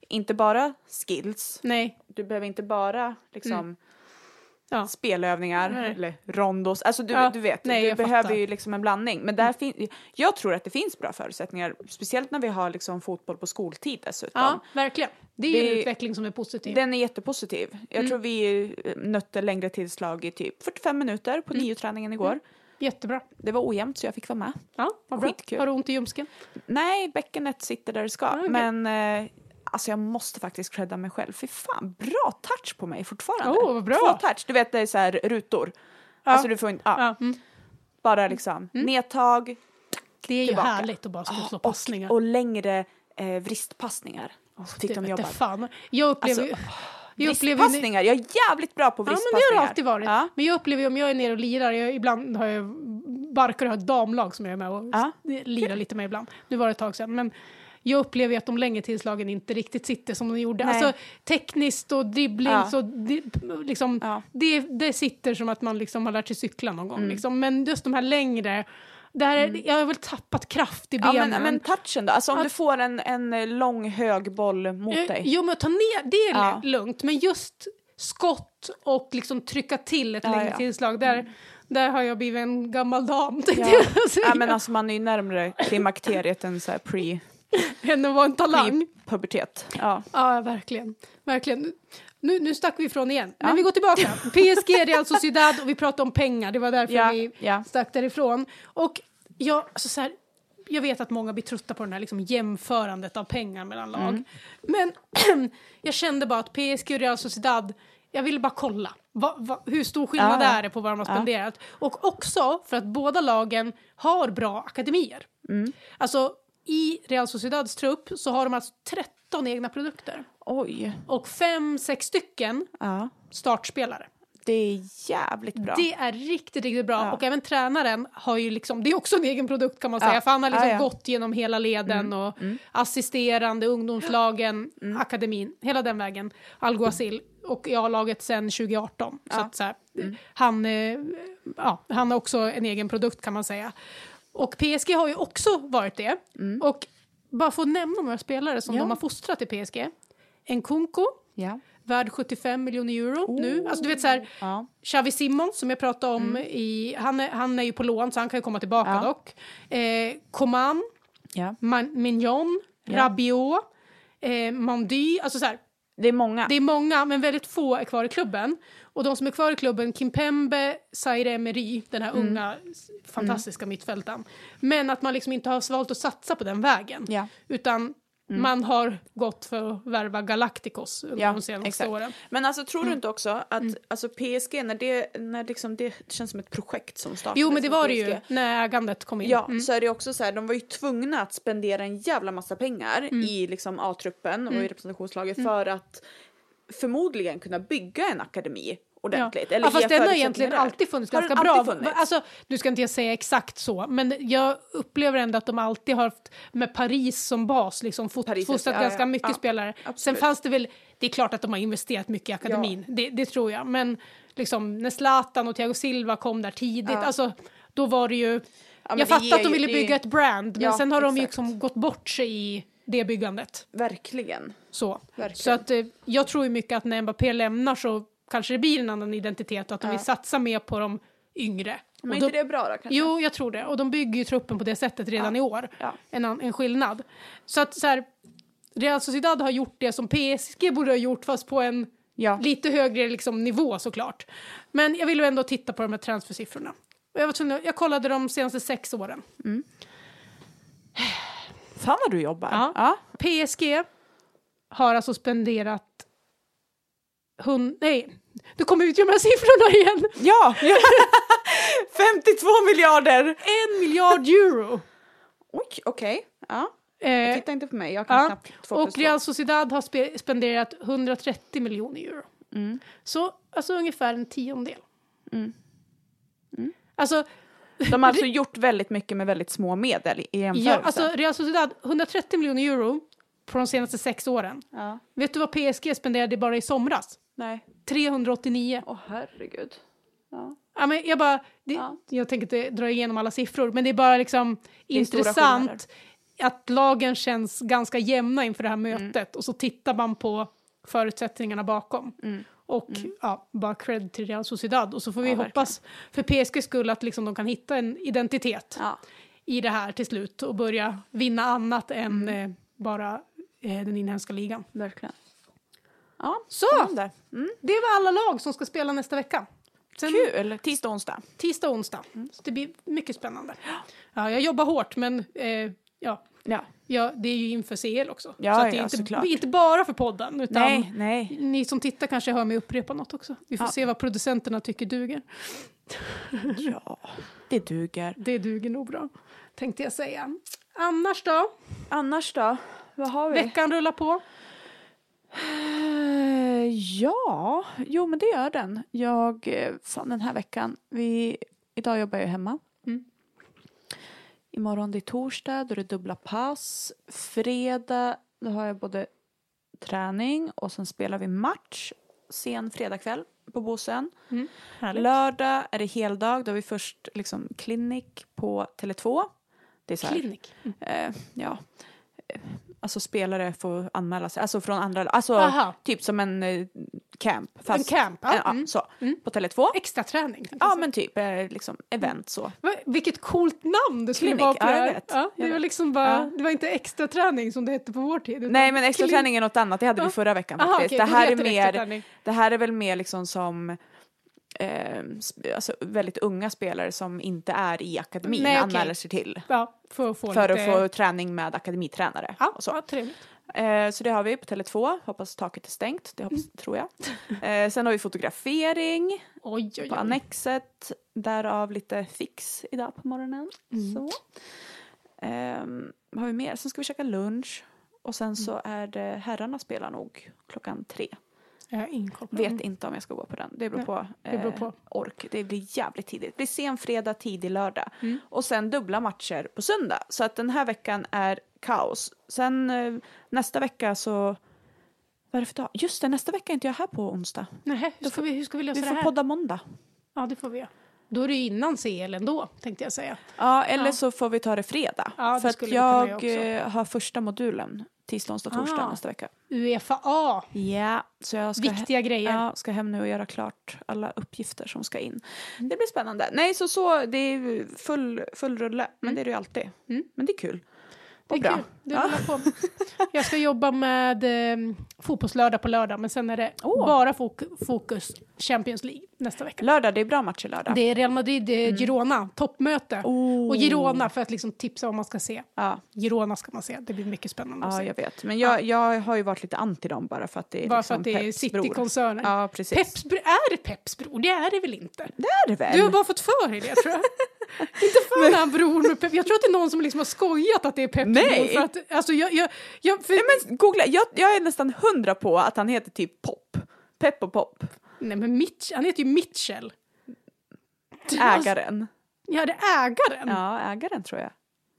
inte bara skills, Nej. du behöver inte bara liksom Mm. Ja. spelövningar Nej. eller rondos. Alltså du, Ja, du vet, nej, du behöver fattar. ju liksom en blandning. Men där fin- jag tror att det finns bra förutsättningar, speciellt när vi har liksom fotboll på skoltid dessutom. Ja, verkligen. Det är ju en Det- utveckling som är positiv. Den är jättepositiv. Jag Mm. tror vi nötte längre tillslag i typ 45 minuter Mm. på nio-träningen igår. Jättebra. Det var ojämnt så jag fick vara med. Ja, vad bra. Skitkul. Har du ont i ljumsken? Nej, bäckenet sitter där det ska. okej. Men eh, alltså jag måste faktiskt credda mig själv. Fy fan, bra touch på mig fortfarande. Vad bra. Två touch, du vet det är så här rutor. Ja. Alltså du får inte, ja, Ja. Mm. bara liksom nedtag Det är ju tillbaka. härligt att bara slå, och, passningar. och längre eh, vristpassningar. Fick det de jobba. fan. Jag upplever Alltså, ju... Jag Vristpassningar, jag är jävligt bra på ja, men vristpassningar. det har det alltid varit. Ja. Men jag upplever ju om jag är nere och lirar, jag, ibland har jag Barkar har ett damlag som jag är med och Ja. lirar lite med ibland. Nu var det ett tag sedan. Men jag upplever att de längre tillslagen inte riktigt sitter som de gjorde. Nej. Alltså tekniskt och dribblings Ja. di, liksom, Ja. det, det sitter som att man liksom har lärt sig cykla någon gång. Liksom. Men just de här längre, där, jag har väl tappat kraft i Ja, benen. men, men touchen då? Alltså om Att- du får en, en lång hög boll mot Eh, dig. Jo, men att ta ner, det är Ja. lugnt. Men just skott och liksom trycka till ett Ja, längre ja. Mm. tillslag, där, där har jag blivit en gammal dam. Ja. ja, men alltså man är ju närmare klimakteriet än så här pre, Än att vara en talang. pre-pubertet. Ja. Ja, verkligen. verkligen. Nu, nu stack vi ifrån igen. Men Ja. vi går tillbaka. PSG, Real Sociedad och vi pratade om pengar. Det var därför Ja, vi ja. stack därifrån. Och jag, alltså så här, jag vet att många blir trötta på det här liksom jämförandet av pengar mellan lag. Mm. Men jag kände bara att PSG och Real Sociedad, jag ville bara kolla. Va, va, hur stor skillnad Ja, ja. är det på vad de har Ja. spenderat? Och också för att båda lagen har bra akademier. Mm. Alltså i Real Sociedads trupp så har de alltså 13 egna produkter Oj. och fem, sex stycken Ja. startspelare. Det är jävligt bra. Det är riktigt, riktigt bra. Ja. Och även tränaren har ju liksom, det är också en egen produkt kan man Ja. säga. För han har liksom Ja, ja. gått genom hela leden och assisterande, ungdomslagen, Mm. akademin, hela den vägen. Alguacil och jag har laget sedan 2018. Så Ja. så här, Mm. han, eh, ja, han har också en egen produkt kan man säga. Och PSG har ju också varit det. Och bara att nämna några spelare som Mm. Ja. de har fostrat i PSG. Nkunku, Ja. värd 75 miljoner euro nu. Alltså du vet så här, Ja. Xavi Simons som jag pratade om, i, han, är, han är ju på lån så han kan ju komma tillbaka Ja. dock. Eh, Coman, ja. Man, Mignon, Ja. Rabiot, eh, Mandy, alltså så här, Det är många. det är många men väldigt få är kvar i klubben. Och de som är kvar i klubben, Kimpembe, Zaire Emery, den här Mm. unga fantastiska mittfältaren. Men att man liksom inte har valt att satsa på den vägen. Ja. Utan man har gått för att värva Galacticos under Ja, de senaste exakt. åren. Men alltså tror Mm. du inte också att alltså PSG, när det, när liksom det känns som ett projekt som startades Jo men det var det ju när ägandet kom in. Ja, Mm. så är det också så här, de var ju tvungna att spendera en jävla massa pengar Mm. i liksom A-truppen och i representationslaget för att förmodligen kunna bygga en akademi ordentligt. Eller ja, fast den har egentligen alltid funnits ganska bra. alltid funnits? Alltså, nu ska inte jag säga exakt så, men jag upplever ändå att de alltid har haft med Paris som bas, liksom fot- Paris, fostrat ja, ganska ja, mycket ja, spelare. Sen absolut. fanns det väl, det är klart att de har investerat mycket i akademin, det, det tror jag, men liksom när Zlatan och Thiago Silva kom där tidigt, Ja. alltså då var det ju, men jag fattar att de ju- ville det- bygga ett brand, men Ja, sen har de ju liksom gått bort sig i det byggandet. Verkligen. Så, Verkligen. så att, eh, jag tror ju mycket att när Mbappé lämnar så kanske det blir en annan identitet och att de Ja. vill satsa mer på de yngre. Men Och är då, inte det bra då kanske? Jo, jag tror det. Och de bygger ju truppen på det sättet redan Ja. i år. Ja. En, en skillnad. Så att så här, Real Sociedad har gjort det som PSG borde ha gjort fast på en Ja. lite högre liksom, nivå såklart. Men jag vill ju ändå titta på de här transfersiffrorna. Och Jag, var tvungen, jag kollade de senaste sex åren. Fan vad du jobbar. Ja. PSG har alltså spenderat... Hund, nej, du kommer ut här siffrorna igen. Ja! 52 miljarder! En miljard euro. Oj, okej. Ja. Eh, Titta inte på mig, jag kan ja. knappt och. Real Sociedad har spe- spenderat 130 miljoner euro. Mm. Så alltså ungefär en tiondel. Mm. Alltså, De har alltså gjort väldigt mycket med väldigt små medel i jämförelse. ja, alltså Real Sociedad, 130 miljoner euro på de senaste sex åren. ja. Vet du vad PSG spenderade bara i somras? Nej. 389. Åh herregud. Ja. Ja, men jag, bara, det, Ja. jag tänker inte dra igenom alla siffror, men det är bara liksom är stora intressant att lagen känns ganska jämna inför det här mötet och så tittar man på förutsättningarna bakom. Mm. Och ja, bara cred till Real Sociedad. Och så får vi Ja, hoppas för PSG skull att liksom de kan hitta en identitet Ja. i det här till slut och börja vinna annat än Mm. eh, bara den inhemska ligan. Verkligen. Ja, Så! Mm. Det var alla lag som ska spela nästa vecka. Sen Kul! Tisdag, onsdag. tisdag och onsdag. Mm. Så det blir mycket spännande. Ja, jag jobbar hårt men eh, ja, Ja. ja, det är ju inför CL också. Ja, så det är ja, inte, såklart. inte bara för podden utan Nej, nej. ni som tittar kanske hör mig upprepa något också. Vi får Ja. se vad producenterna tycker duger. Ja, det duger. Det duger nog bra, tänkte jag säga. Annars då? Annars då? Vad har vi? Veckan rullar på. Eh, Ja, jo men det gör den. Jag, eh, fan den här veckan, vi, idag jobbar jag hemma. Mm. Imorgon det är torsdag, då är det dubbla pass. Fredag, då har jag både träning och sen spelar vi match sen fredagkväll på Bosön. Härligt. Lördag är det heldag, då har vi först liksom klinik på Tele2. Det är så här, Klinik. eh, ja, alltså spelare får anmäla sig, alltså från andra, alltså Aha. typ som en eh, camp. Fast, En camp, ja. ja, Mm. så, Mm. på Tele2. Extra träning. Ja men typ eh, liksom event så. Va, vilket coolt namn det skulle Klinik, vara på ja, det. Ja, det var liksom bara, Ja. det var inte extra träning som det hette på vår tid. Nej men extra träning är något annat, det hade vi förra veckan Aha, faktiskt. okej, det, här är mer, det här är väl mer liksom som eh, alltså, väldigt unga spelare som inte är i akademin Nej, anmäler sig till. Ja, för att få För lite... att få träning med akademitränare. Ja, och så. ja, trevligt. Eh, så det har vi på Tele2. Hoppas taket är stängt. Det hoppas, tror jag. Eh, sen har vi fotografering Oj, oj, på oj. Annexet. Därav lite fix idag på morgonen. Mm. Så. Vad har vi mer? Sen ska vi käka lunch. Och sen så Mm. är det herrarna spelar nog klockan tre. Jag har ingen koll på Vet det. inte om jag ska gå på den. Det beror på, det beror eh, på. ork. Det blir jävligt tidigt. Det blir sen fredag, tidig lördag. Mm. Och sen dubbla matcher på söndag. Så att den här veckan är kaos. Sen eh, nästa vecka så... Vad är det för dag? Just det, nästa vecka är inte jag här på onsdag. Nej, hur ska vi, hur ska vi lösa Vi det får här? podda måndag. Ja, det får vi göra. Då är det innan CL ändå, tänkte jag säga. Ja, eller Ja. så får vi ta det fredag. Ja, det för att vi jag eh, har första modulen tisdag, onsdag, torsdag Ah. nästa vecka. Uefa-A, Ja, så jag ska, viktiga grejer. ja, ska hem nu och göra klart alla uppgifter som ska in. Mm. Det blir spännande. Nej, så, så det är full, full rulle, men Mm. det är det ju alltid. Mm. Men det är kul. Det är bra. kul. Det Ja. på. Jag ska jobba med eh, fotbollslördag på lördag, men sen är det Åh. bara fok- fokus Champions League nästa vecka. Lördag, det är bra matcher lördag. Det är Real Madrid, eh, Girona, toppmöte. Mm. Oh. Och Girona för att liksom tipsa vad man ska se. Ja, Girona ska man se, det blir mycket spännande att ja, se. jag vet. Men jag, jag har ju varit lite anti dem bara för att det är Bara liksom för att det är. City-koncernen. Ja, precis. Peps, är det Peps bror? Det är det väl inte? Det är det väl? Du har bara fått för dig det tror jag. inte fan är han bror med Pep. Jag tror att det är någon som liksom har skojat att det är Peps Nej. För att, alltså jag, jag, jag, för, Nej, men googla. Jag, jag är nästan hundra på att han heter typ Pop. Pepp och Pop. nej men Mitch, han heter ju Mitchell. Ägaren. Ja, det är ägaren. Ja, ägaren tror jag.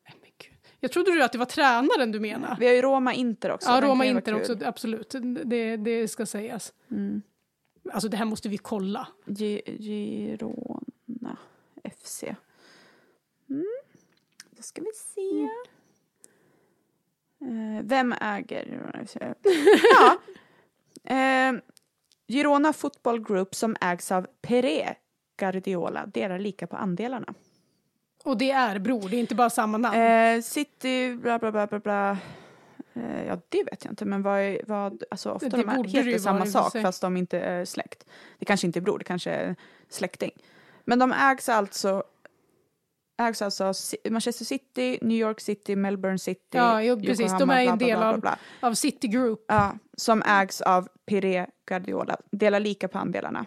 Men gud. Jag trodde du att det var tränaren du menade. Vi har ju Roma Inter också. Ja, Roma Inter också, absolut. Det, det ska sägas. Mm. Alltså det här måste vi kolla. Gi- Girona FC. Mm. Då ska vi se. Eh, vem äger ja. Eh, Girona Football Group som ägs av Pere Guardiola delar lika på andelarna. Och det är bror, det är inte bara samma namn. Eh, City, bla bla bla bla bla. Eh, ja, det vet jag inte, men vad, vad alltså ofta Det de här heter samma sak fast de inte är släkt. Det kanske inte är bror, det kanske är släkting. Men de ägs alltså ägs alltså av Manchester City, New York City, Melbourne City, Ja, jo, precis. De Yokohama, är bla, en del bla, av- bla, bla. Av City Group. Ja, som ägs av Pire Guardiola. Delar lika på andelarna.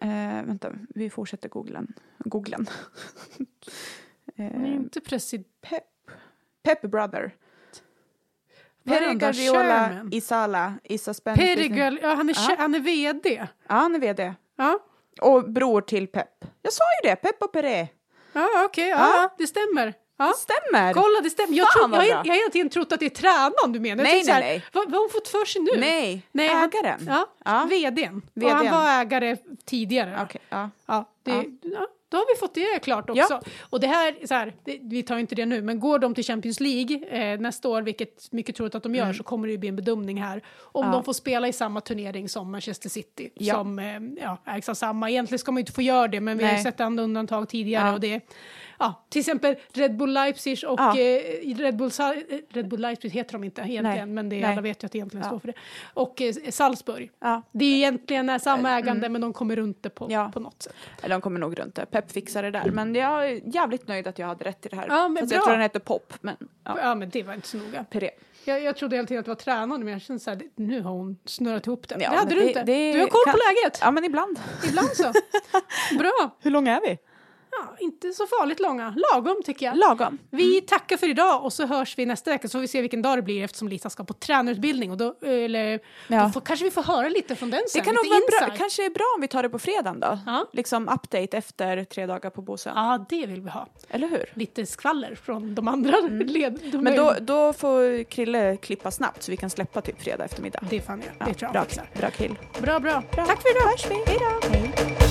Eh, vänta, vi fortsätter googlen. googlen. Han är eh, inte president. Pep. Pep Brother. Pere Guardiola. Isala, Spence. Perigel, ja, han, är, Ja. han är vd. Ja, han är vd. Ja, Och bror till Pep. Jag sa ju det, Pep och Pere. Ja okej, ja, Ja. det stämmer. Ja. Det stämmer. Kolla, det stämmer. Jag, Fan, jag, jag har hela tiden trott att det är tränaren du menar. Nej, nej, här, nej. Vad, vad har hon fått för sig nu? Nej, Nej, ägaren. Ja, Ja. vdn. Och VDn. han var ägare tidigare. Okej, ja. Ja, det, Ja. ja. Då har vi fått det klart också. Och det här, så här det, vi tar inte det nu, men går de till Champions League eh, nästa år, vilket mycket troligt att de gör, så kommer det ju bli en bedömning här. Om Mm. Ja. de får spela i samma turnering som Manchester City, Ja. som eh, ja, ägs av samma. Egentligen ska man ju inte få göra det, men vi har ju Nej. sett andra undantag tidigare. Ja. Och det, ja, till exempel Red Bull Leipzig och Ja. eh, Red, Bull, Red Bull Leipzig heter de inte egentligen, Nej. men det, alla vet ju att det egentligen Ja. står för det. Och eh, Salzburg. Ja. Det är egentligen är samma ägande, men de kommer runt det på, Mm. Ja. på något sätt. Eller de kommer nog runt det. Pep fixar det där. Men jag är jävligt nöjd att jag hade rätt i det här. Ja, men Fast bra. jag tror den heter Pop, men ja. Ja, men det var inte så noga. Pere. Jag, jag trodde hela tiden att det var tränaren, men jag kände så här, nu har hon snurrat ihop det. Ja, det hade men du det- inte. det du har koll på kan- läget. Ja, men ibland. Ibland så. Bra. Hur långa är vi? Ja, inte så farligt långa. Lagom tycker jag. Lagom. Vi tackar för idag och så hörs vi nästa vecka så får vi se vilken dag det blir eftersom Lisa ska på tränarutbildning. Och då, eller, Ja. då får, kanske vi får höra lite från den Det sen. kan nog vara bra, kanske är bra om vi tar det på fredagen då. Ja. Liksom update efter tre dagar på Bosön. Ja, det vill vi ha. Eller hur? Lite skvaller från de andra led. De Mm. Men då, då får Krille klippa snabbt så vi kan släppa typ fredag eftermdag. Det fan jag. Ja, Det tror jag bra, bra kill. Bra, bra. Bra. Tack för idag. Hörs vi. Hej då. Hej.